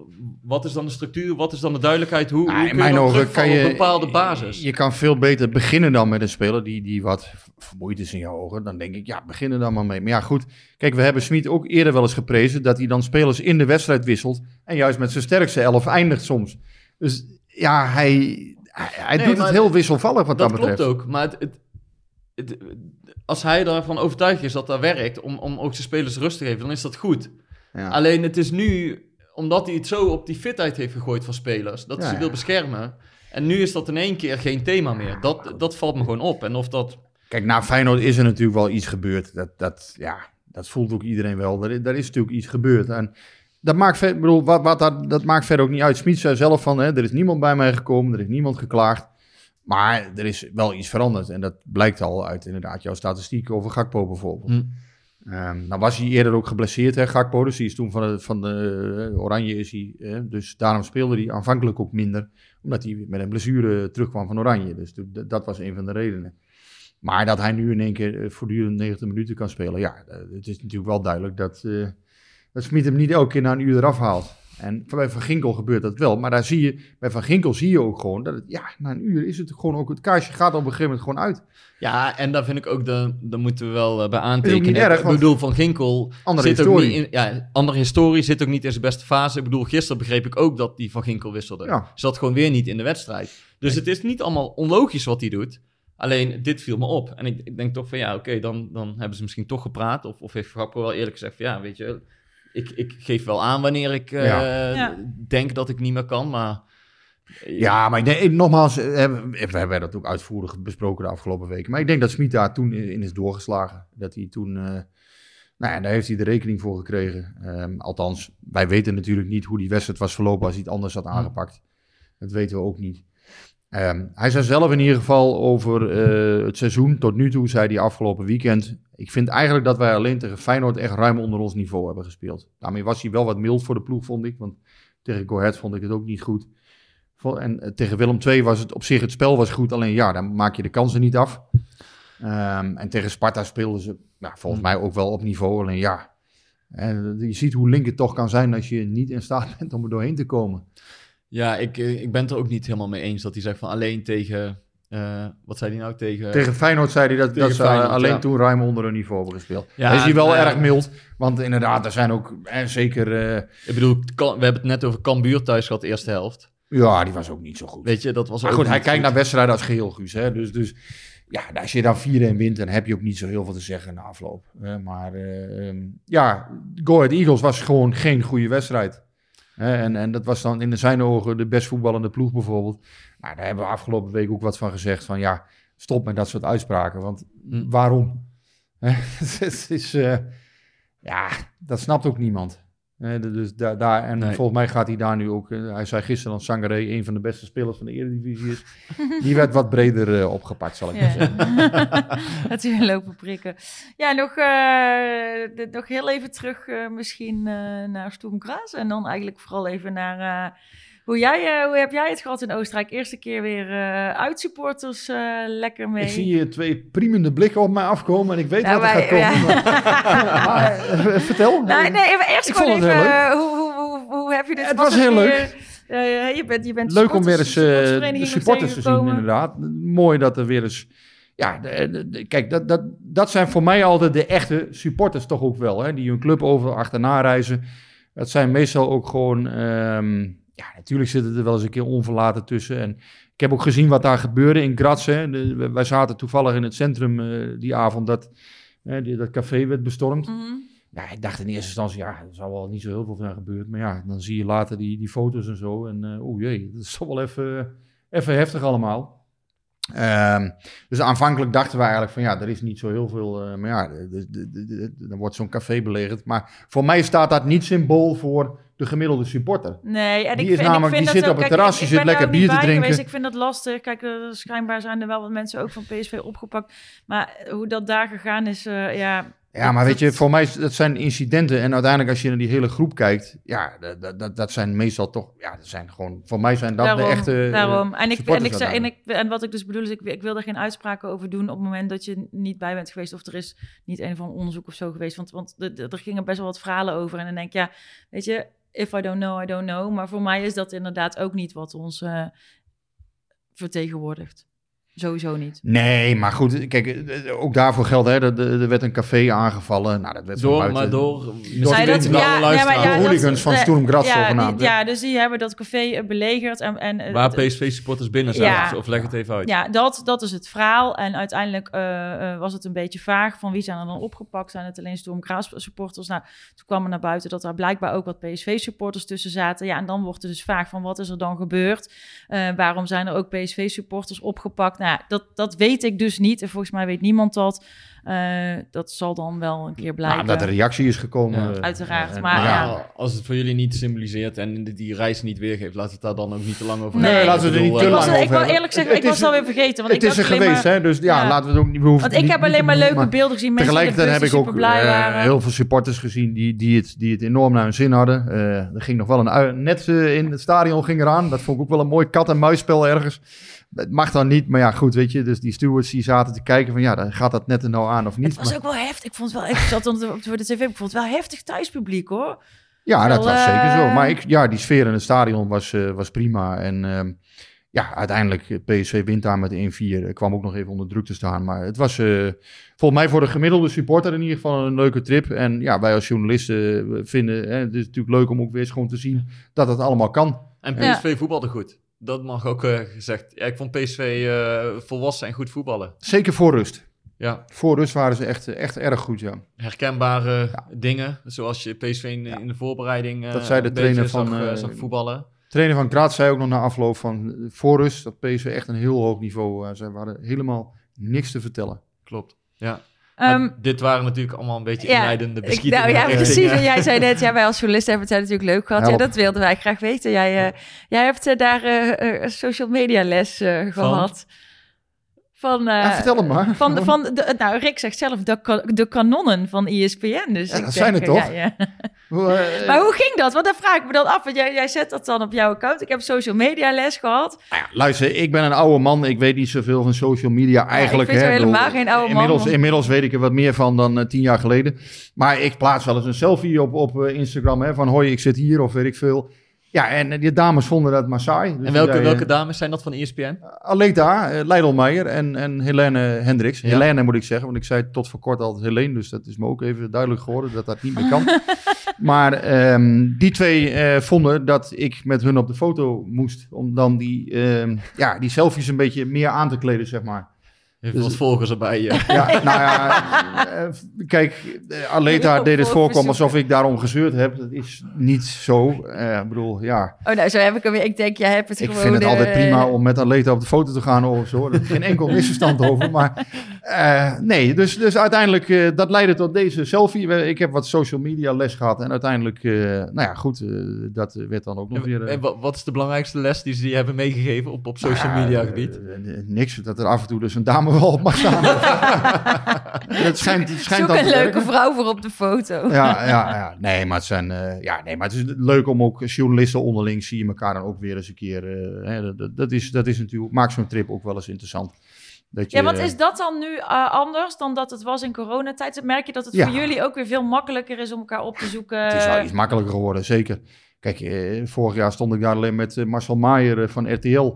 wat is dan de structuur? Wat is dan de duidelijkheid? Hoe, hoe in je mijn ogen kan je op een bepaalde basis? Je kan veel beter beginnen dan met een speler die, die wat vermoeid is in jouw ogen. Dan denk ik, ja, begin er dan maar mee. Maar ja, goed. Kijk, we hebben Smit ook eerder wel eens geprezen dat hij dan spelers in de wedstrijd wisselt. En juist met zijn sterkste elf eindigt soms. Dus ja, hij, hij, hij Nee, doet het heel wisselvallig wat dat, dat betreft. klopt ook, maar het- als hij ervan overtuigd is dat dat werkt... Om, om ook zijn spelers rust te geven, dan is dat goed. Ja. Alleen het is nu, omdat hij het zo op die fitheid heeft gegooid van spelers, dat hij Ja, ze ja. wil beschermen. En nu is dat in één keer geen thema meer. Dat, dat valt me gewoon op. En of dat... Kijk, na Feyenoord is er natuurlijk wel iets gebeurd. Dat, dat, ja, dat voelt ook iedereen wel. Er, er is natuurlijk iets gebeurd. En dat maakt, ver, bedoel, wat, wat, dat, dat maakt verder ook niet uit. Smit zei zelf van, hè, er is niemand bij mij gekomen, er is niemand geklaagd. Maar er is wel iets veranderd. En dat blijkt al uit inderdaad jouw statistieken over Gakpo bijvoorbeeld. Hm. Ehm, nou was hij eerder ook geblesseerd, hè, Gakpo. Dus hij is toen van de, van de eh, Oranje is hij. hè, dus daarom speelde hij aanvankelijk ook minder. Omdat hij met een blessure terugkwam van Oranje. Dus dat- was een van de redenen. Maar dat hij nu in één keer eh, voortdurend 90 minuten kan spelen. Ja, het is natuurlijk wel duidelijk dat, eh dat Smit hem niet elke keer na een uur eraf haalt. En bij Van Ginkel gebeurt dat wel. Maar daar zie je, bij Van Ginkel zie je ook gewoon dat het, ja, na een uur is het gewoon ook, het kaarsje gaat op een gegeven moment gewoon uit. Ja, en daar vind ik ook, de, daar moeten we wel eh, bij ook aantekenen. erg, ik bedoel, Van Ginkel Andere zit ook historie. niet in... Ja, andere historie zit ook niet in zijn beste fase. Ik bedoel, gisteren begreep ik ook dat die Van Ginkel wisselde. Ja. Zat gewoon weer niet in de wedstrijd. Dus het is niet allemaal onlogisch wat hij doet. Alleen, dit viel me op. En ik, ik denk toch van, ja, oké, dan, dan hebben ze misschien toch gepraat. Of, of heeft Gakpo wel eerlijk gezegd van, ja, weet je... Ik, ik geef wel aan wanneer ik eh, Ja. Denk dat ik niet meer kan, maar... Ja, maar ik denk, nogmaals, eh, we we hebben dat ook uitvoerig besproken de afgelopen weken. Maar ik denk dat Smit daar toen in is doorgeslagen. Dat hij toen, eh, nou ja, daar heeft hij de rekening voor gekregen. Ehm, althans, wij weten natuurlijk niet hoe die wedstrijd was verlopen als hij het anders had aangepakt. Dat weten we ook niet. Ehm, hij zei zelf in ieder geval over eh, het seizoen tot nu toe, zei hij afgelopen weekend. Ik vind eigenlijk dat wij alleen tegen Feyenoord echt ruim onder ons niveau hebben gespeeld. Daarmee was hij wel wat mild voor de ploeg, vond ik. Want tegen Go Ahead vond ik het ook niet goed. En eh, tegen Willem II was het op zich, het spel was goed. Alleen ja, dan maak je de kansen niet af. Ehm, en tegen Sparta speelden ze ja, volgens mij ook wel op niveau. Alleen ja, en je ziet hoe link het toch kan zijn als je niet in staat bent om er doorheen te komen. Ja, ik, eh, ik ben het er ook niet helemaal mee eens dat hij zegt van alleen tegen... eh, wat zei hij nou? Tegen... Tegen Feyenoord zei hij dat, dat ze alleen ja. toen ruim onder hun niveau hebben gespeeld. Ja, is hij wel erg mild. Want inderdaad, er zijn ook eh, zeker... eh, Ik bedoel, we hebben het net over Cambuur thuis gehad, de eerste helft. ja, die was ook niet zo goed. Weet je, dat was Maar ook goed, hij kijkt naar wedstrijden als geheel, Guus. Hè? Dus, dus ja, als je dan 4-1 wint, dan heb je ook niet zo heel veel te zeggen na afloop. Maar eh, ehm, ja, Go Ahead Eagles was gewoon geen goede wedstrijd. En, en dat was dan in zijn ogen de best voetballende ploeg bijvoorbeeld. Nou, daar hebben we afgelopen week ook wat van gezegd. Van ja, stop met dat soort uitspraken. Want waarom? Is, eh, ja, dat snapt ook niemand. Dus daar, daar, en Nee. volgens mij gaat hij daar nu ook... eh, hij zei gisteren dat Sangaré een van de beste spelers van de Eredivisie is. Die werd wat breder eh, opgepakt, zal ik maar zeggen. Dat hij weer lopen prikken. Ja, nog, eh, de- nog heel even terug eh, misschien eh, naar Sturm Graz. En dan eigenlijk vooral even naar... hoe, jij, eh, hoe heb jij het gehad in Oostenrijk? Eerste keer weer eh uitsupporters eh, lekker mee. Ik zie hier twee priemende blikken op mij afkomen en ik weet Nou, wat er gaat komen. ja. maar- maar, vertel. Nou, nee, even eerst Ik gewoon even, hoe, hoe, hoe, hoe heb je dit? Het was heel je- leuk. je bent, je bent Leuk om weer eens de supporters te zien, inderdaad. Mooi dat er weer eens... Ja, de- de- de- kijk, dat, dat, dat zijn voor mij altijd de echte supporters toch ook wel. Hè? Die hun club over achterna reizen. Dat zijn meestal ook gewoon... ehm, ja, natuurlijk zitten er wel eens een keer onverlaten tussen. En ik heb ook gezien wat daar gebeurde in Graz. Hè? De- wij- zaten toevallig in het centrum eh, die avond dat, hè, die, dat café werd bestormd. Mhm. Ja, ik dacht in eerste instantie, ja, er zal wel niet zo heel veel zijn gebeurd. Maar ja, dan zie je later die, die foto's en zo. En eh oeh jee, dat is toch wel even, even heftig allemaal. Ehm, dus aanvankelijk dachten we eigenlijk van ja, er is niet zo heel veel. eh, maar ja, dan wordt zo'n café belegerd. Maar voor mij staat dat niet symbool voor de gemiddelde supporter. Nee, en Die ik is ik namelijk- vind die dat zit ook, op het terras, die zit er lekker bier te drinken. Geweest. Ik vind dat lastig. Kijk, eh, schijnbaar zijn er wel wat mensen ook van PSV opgepakt. Maar hoe dat daar gegaan is, eh, ja... Ja, maar weet je, voor mij dat zijn incidenten. En uiteindelijk als je naar die hele groep kijkt, ja, dat, dat- dat, zijn meestal toch, ja, dat zijn gewoon, voor mij zijn dat daarom, de echte eh, daarom. En, ik, en, ik, zei- en, ik, en wat ik dus bedoel is, ik, ik wil er geen uitspraken over doen op het moment dat je niet bij bent geweest of er is niet een van onderzoek of zo geweest. Want, want er gingen best wel wat verhalen over. En dan denk ik, ja, weet je, if I don't know, I don't know. Maar voor mij is dat inderdaad ook niet wat ons eh, vertegenwoordigt. Sowieso niet. Nee, maar goed, kijk, eh, ook daarvoor geldt, hè, er, er er werd een café aangevallen. Nou, dat werd Door, buiten- maar door. Door dat- de ja, maar ja, hooligans van Sturm Graz ja, zogenaamd, die- hè? ja, dus die hebben dat café eh, belegerd. En, en, eh, Waar PSV-supporters binnen zijn. Ja. Of- leg het even uit. Ja, dat, dat is het verhaal. En uiteindelijk eh, eh, was het een beetje vaag van wie zijn er dan opgepakt. Zijn het alleen Storm Graz supporters? Nou, toen kwam er naar buiten dat daar blijkbaar ook wat PSV-supporters tussen zaten. Ja, en dan wordt het dus vaag van wat is er dan gebeurd? Eh, waarom zijn er ook PSV-supporters opgepakt? Nou, ja, dat, dat weet ik dus niet. En volgens mij weet niemand dat. Eh, dat zal dan wel een keer blijken. Nou, dat er reactie is gekomen. Ja. Uiteraard, en- maar en ja. Nou, Als het voor jullie niet symboliseert en die- die reis niet weergeeft, laat het daar dan ook niet te lang over Nee, hebben. laten we er Ik niet te eh, was, lang ik wil over eerlijk zeggen, ik was alweer vergeten. Want het ik is er geweest, maar- hè? Dus ja, Ja. laten we het ook niet... We hoeven Want ik niet- heb alleen maar leuke beelden gezien. Mensen Tegelijkertijd heb ik ook eh, heel veel supporters gezien die, die, het, die het enorm naar hun zin hadden. Eh, er ging nog wel een net in het stadion ging eraan. Dat vond ik ook wel een mooi kat-en-muisspel ergens. Het mag dan niet, maar ja, goed, weet je. Dus die stewards die zaten te kijken van ja, dan gaat dat net er nou aan of niet. Het was Maar- ook wel heftig. Ik vond het wel. Ik zat op de, op de tv. Ik vond het wel heftig thuispubliek hoor. Ja, dat was zeker zo. eh, Maar ik, ja, die sfeer in het stadion was, eh, was prima. En ehm, ja, uiteindelijk, eh, PSV wint daar met 1-4. Ik kwam ook nog even onder druk te staan. Maar het was eh, volgens mij voor de gemiddelde supporter in ieder geval een leuke trip. En ja, wij als journalisten vinden hè, het is natuurlijk leuk om ook weer eens gewoon te zien dat het allemaal kan. En Ja. PSV voetbalde goed. Dat mag ook eh, gezegd. Ja, ik vond PSV eh, volwassen en goed voetballen. Zeker voor rust. Ja, Voor rust waren ze echt, echt erg goed, ja. herkenbare dingen. Zoals je PSV in, in de voorbereiding eh, Dat zei de trainer van, zag, zag voetballen. Trainer van Graz zei ook nog na afloop van voor rust dat PSV echt een heel hoog niveau. ze hadden helemaal niks te vertellen. Klopt. Ja. Ehm, dit waren natuurlijk allemaal een beetje ja, inleidende ik, beschietingen. nou ja, precies. En jij zei net, ja, wij als journalisten hebben het natuurlijk leuk gehad. Ja, dat wilden wij graag weten. Jij, eh, jij hebt eh, daar eh, eh, social media les eh, gehad. Van, eh, ja, vertel het maar. Van, van de, nou, Rick zegt zelf de, de kanonnen van ESPN. Dus Ja, ik dat denk, zijn het eh, toch? Ja, ja. Hoe, eh, Maar hoe ging dat? Want dan vraag ik me dan af. Want jij, jij zet dat dan op jouw account. Ik heb social media les gehad. Nou ja, luister, ik ben een oude man. Ik weet niet zoveel van social media eigenlijk. ik vind hè. helemaal geen oude man, inmiddels, want- Inmiddels weet ik er wat meer van dan eh, tien jaar geleden. Maar ik plaats wel eens een selfie op, op Instagram. Hè, van hoi, ik zit hier of weet ik veel. Ja, en eh, die dames vonden dat maar saai. Dus En welke, zei, welke dames zijn dat van ESPN? eh, Aleta, uh, Leidelmeijer en, en Helene Hendricks. Ja. Helene moet ik zeggen, want ik zei tot voor kort altijd Helene. Dus dat is me ook even duidelijk geworden dat dat niet meer kan. maar ehm, die twee eh, vonden dat ik met hun op de foto moest. Om dan die, ehm, ja, die selfies een beetje meer aan te kleden, zeg maar. Heeft Dus- wat volgers erbij. Ja. Ja, nou ja, eh, kijk, Aleta deed het voorkomen alsof ik daarom gezeurd heb. Dat is niet zo. Eh, ik bedoel, ja, Oh, nou, zo heb ik hem weer. Ik denk, jij hebt het ik gewoon... vind het altijd eh, prima om met Aleta op de foto te gaan of zo. Er is geen enkel misverstand over. Maar eh, nee, dus, dus uiteindelijk, eh, dat leidde tot deze selfie. Ik heb wat social media les gehad en uiteindelijk, eh, nou ja, goed, dat werd dan ook nog weer... En, en wa- wat is de belangrijkste les die ze je hebben meegegeven op, op social Ja, media gebied? niks, dat er af en toe dus een dame wel op mag staan. het schijnt, het schijnt Zoek een leuke werken. vrouw voor op de foto. Ja, ja, ja, nee, maar het zijn, eh, ja, nee, maar het is leuk om ook journalisten onderling zie je elkaar dan ook weer eens een keer. eh, hè, dat- is, dat is natuurlijk, maakt zo'n trip ook wel eens interessant. Dat je, Ja, want is dat dan nu eh, anders dan dat het was in coronatijd? Merk je dat het Ja. voor jullie ook weer veel makkelijker is om elkaar op te zoeken? Het is wel iets makkelijker geworden, zeker. Kijk, vorig jaar stond ik daar alleen met Marcel Maier van RTL.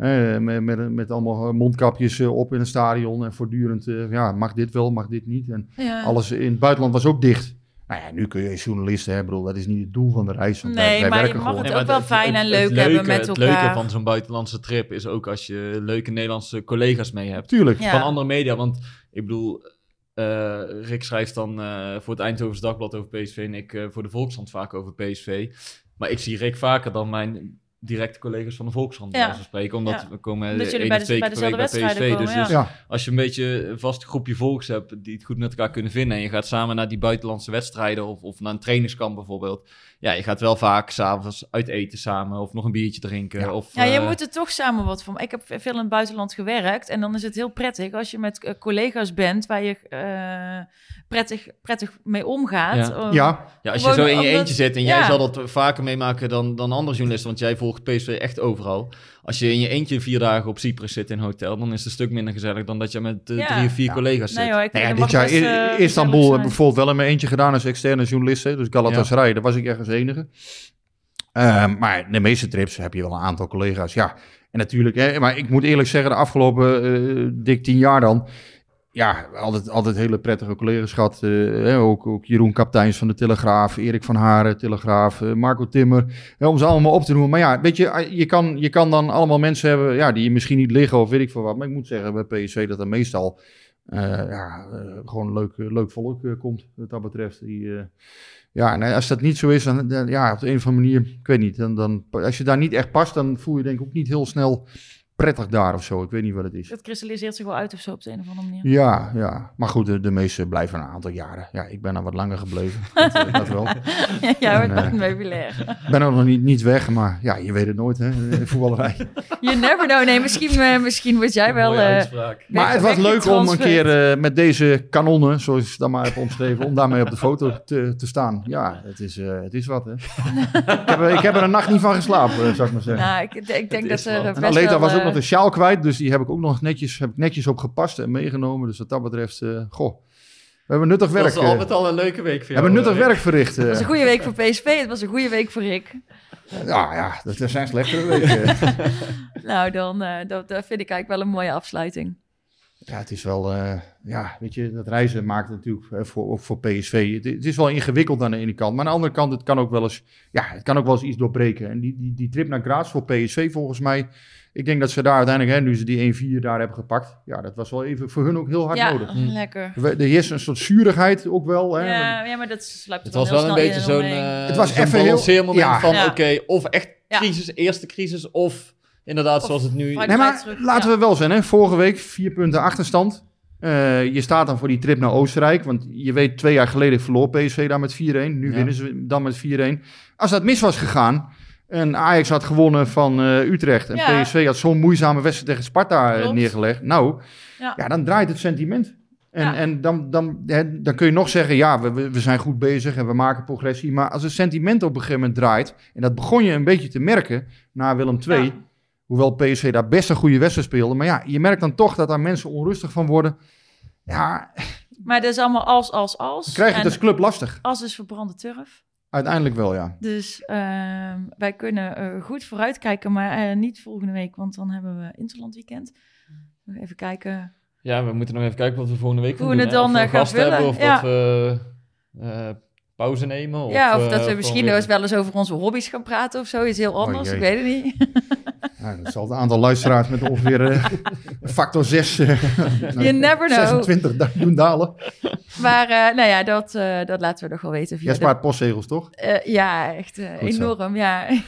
Eh, met, met, met allemaal eh, mondkapjes eh, op in het stadion. En voortdurend, eh, ja, mag dit wel, mag dit niet. En Ja. alles in het buitenland was ook dicht. Nou ja, nu kun je journalisten, hè, bedoel, dat is niet het doel van de reis. want Nee, wij maar je mag gewoon. het ook wel fijn en leuk leuke, hebben met Het elkaar. leuke van zo'n buitenlandse trip is ook als je leuke Nederlandse collega's mee hebt. Tuurlijk. Ja. Van andere media, want ik bedoel, eh, Rick schrijft dan eh, voor het Eindhovens Dagblad over PSV en ik eh, voor de Volkskrant vaak over PSV. Maar ik zie Rick vaker dan mijn directe collega's van de Volkskrant bij Ja. spreken, omdat Ja. we komen Omdat eh, jullie één bij of de- twee bij keer per week dezelfde bij PSV. wedstrijden Dus, komen, dus Ja. als je een beetje een vast groepje volks hebt die het goed met elkaar kunnen vinden en je gaat samen naar die buitenlandse wedstrijden of, of naar een trainingskamp bijvoorbeeld. Ja, je gaat wel vaak s'avonds uit eten samen of nog een biertje drinken. Ja. Of, Ja, je eh, moet er toch samen wat van. Ik heb veel in het buitenland gewerkt. En dan is het heel prettig als je met eh, collega's bent waar je eh, prettig, prettig mee omgaat. Ja. Ja, Ja, als je zo in je eentje zit en ja. jij zal dat vaker meemaken dan, dan andere journalisten, want jij volgt PSV echt overal. Als je in je eentje vier dagen op Cyprus zit in een hotel, dan is het een stuk minder gezellig dan dat je met eh, Ja. drie of vier Ja. collega's zit. Nee hoor, ik Nou ja, dit jaar in eh, Istanbul heb ik bijvoorbeeld wel in mijn eentje gedaan als externe journalist. hè. Dus Galatasaray, daar was ik ergens enige. Eh, maar de meeste trips heb je wel een aantal collega's. Ja, en natuurlijk, hè, maar ik moet eerlijk zeggen, de afgelopen eh, dik tien jaar dan. Ja, altijd, altijd hele prettige collega's gehad. eh, ook, ook Jeroen Kapteins van de Telegraaf, Erik van Haren, Telegraaf, eh, Marco Timmer. hè, om ze allemaal op te noemen. Maar ja, weet je, eh, je kan, je kan dan allemaal mensen hebben ja, die misschien niet liggen of weet ik veel wat. Maar ik moet zeggen bij PSV dat er meestal ja, gewoon leuk, leuk volk komt, wat dat betreft. Die, ja, als dat niet zo is, dan, dan- ja, op de een of andere manier, ik weet niet. Dan, dan, als je daar niet echt past, dan voel je denk ik ook niet heel snel prettig daar of zo. Ik weet niet wat het is. Het kristalliseert zich wel uit of zo op de een of andere manier. Ja, ja. Maar goed, de, de meeste blijven een aantal jaren. Ja, ik ben er wat langer gebleven. Dat, eh, dat wel. ja, wordt Nee. wat meubilair. Ik ben er nog niet, niet weg, maar ja, je weet het nooit, hè, voetballerij. You never know. Nee, misschien, eh, misschien word jij wel... Eh. Maar het was leuk om een keer eh, met deze kanonnen, zoals ik het dan maar heb omschreven, om daarmee op de foto te, te staan. Ja, het is, eh, het is wat, hè. ik, heb, er- ik heb er een nacht niet van geslapen, zou ik maar zeggen. Nou, ik, ik denk dat er wat. best wel, was ook de sjaal kwijt, dus die heb ik ook nog netjes, heb ik netjes op gepast en meegenomen. Dus wat dat betreft, eh, goh, we hebben nuttig werk, was al eh, met al een leuke week voor we hebben nuttig eh, werk verricht. eh. Het was een goede week voor PSV. Het was een goede week voor Rick. Ja, ja, dat zijn slechtere weken. Nou, dan eh, dat, dat vind ik eigenlijk wel een mooie afsluiting. Ja, het is wel, eh, ja, weet je, dat reizen maakt het natuurlijk voor, ook voor PSV. Het, het is wel ingewikkeld aan de ene kant, maar aan de andere kant, het kan ook wel eens, ja, het kan ook wel eens iets doorbreken. En die, die, die trip naar Graz voor PSV volgens mij, ik denk dat ze daar uiteindelijk, hè, nu ze die 1-4 daar hebben gepakt, ja, dat was wel even voor hun ook heel hard ja, nodig. lekker. Er heerst een soort zuurigheid ook wel. Hè? Ja, ja, maar dat sluipt er Het was wel heel een snel beetje zo'n eh, Het was even heel- balanceermoment ja. van Ja. oké, of echt Ja. crisis, eerste crisis, of inderdaad Of zoals het nu... Nee, maar terug, laten ja. we wel zijn, hè? vorige week vier punten achterstand. Eh, je staat dan voor die trip naar Oostenrijk. Want je weet, twee jaar geleden verloor PSV daar met 4-1. Nu Ja. winnen ze dan met 4-1. Als dat mis was gegaan en Ajax had gewonnen van eh, Utrecht... en Ja. PSV had zo'n moeizame wedstrijd tegen Sparta eh, Klopt. neergelegd... nou, Ja. ja. dan draait het sentiment. En, Ja. en dan, dan, hè, dan kun je nog zeggen, ja, we, we zijn goed bezig en we maken progressie. Maar als het sentiment op een gegeven moment draait... en dat begon je een beetje te merken na Willem II... Hoewel PSV daar best een goede wedstrijd speelde. Maar ja, je merkt dan toch dat daar mensen onrustig van worden. Ja, Maar dat is allemaal als, als, als. dan krijg je En het als club lastig. als is verbrande turf. Uiteindelijk wel, ja. Dus ehm, wij kunnen eh, goed vooruitkijken, maar eh, niet volgende week, want dan hebben we Interland weekend. Nog Even kijken. Ja, we moeten nog even kijken wat we volgende week Hoe gaan we doen. het dan, Of we eh, gaan gasten hebben, vullen. of Ja. dat we eh, pauze nemen. Of, ja, of dat we misschien weer- wel eens wel eens over onze hobby's gaan praten of zo. Iets heel anders, ik weet het niet. Ja, dat zal het aantal luisteraars met ongeveer eh, factor 6 uh, You never know. 26 da- doen dalen. Maar eh, nou ja, dat, eh, dat laten we nog wel weten via Jij de- spaart postzegels, toch? Eh, ja, echt eh, zo. enorm. Ja.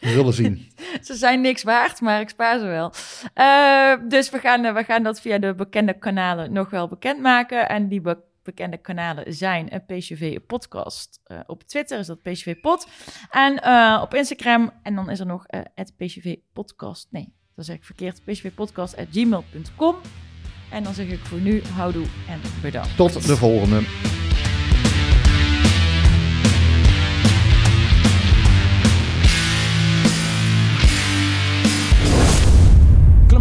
We willen zien. ze zijn niks waard, maar ik spaar ze wel. Eh, dus we gaan, eh, we gaan dat via de bekende kanalen nog wel bekendmaken. En die be- bekende kanalen zijn een PCV podcast. Eh, op Twitter is dat PCV Pod. En eh, op Instagram. En dan is er nog eh, het PCV podcast. Nee, dat zeg ik verkeerd. PCV podcast at gmail.com. En dan zeg ik voor nu houdoe en bedankt. Tot de volgende.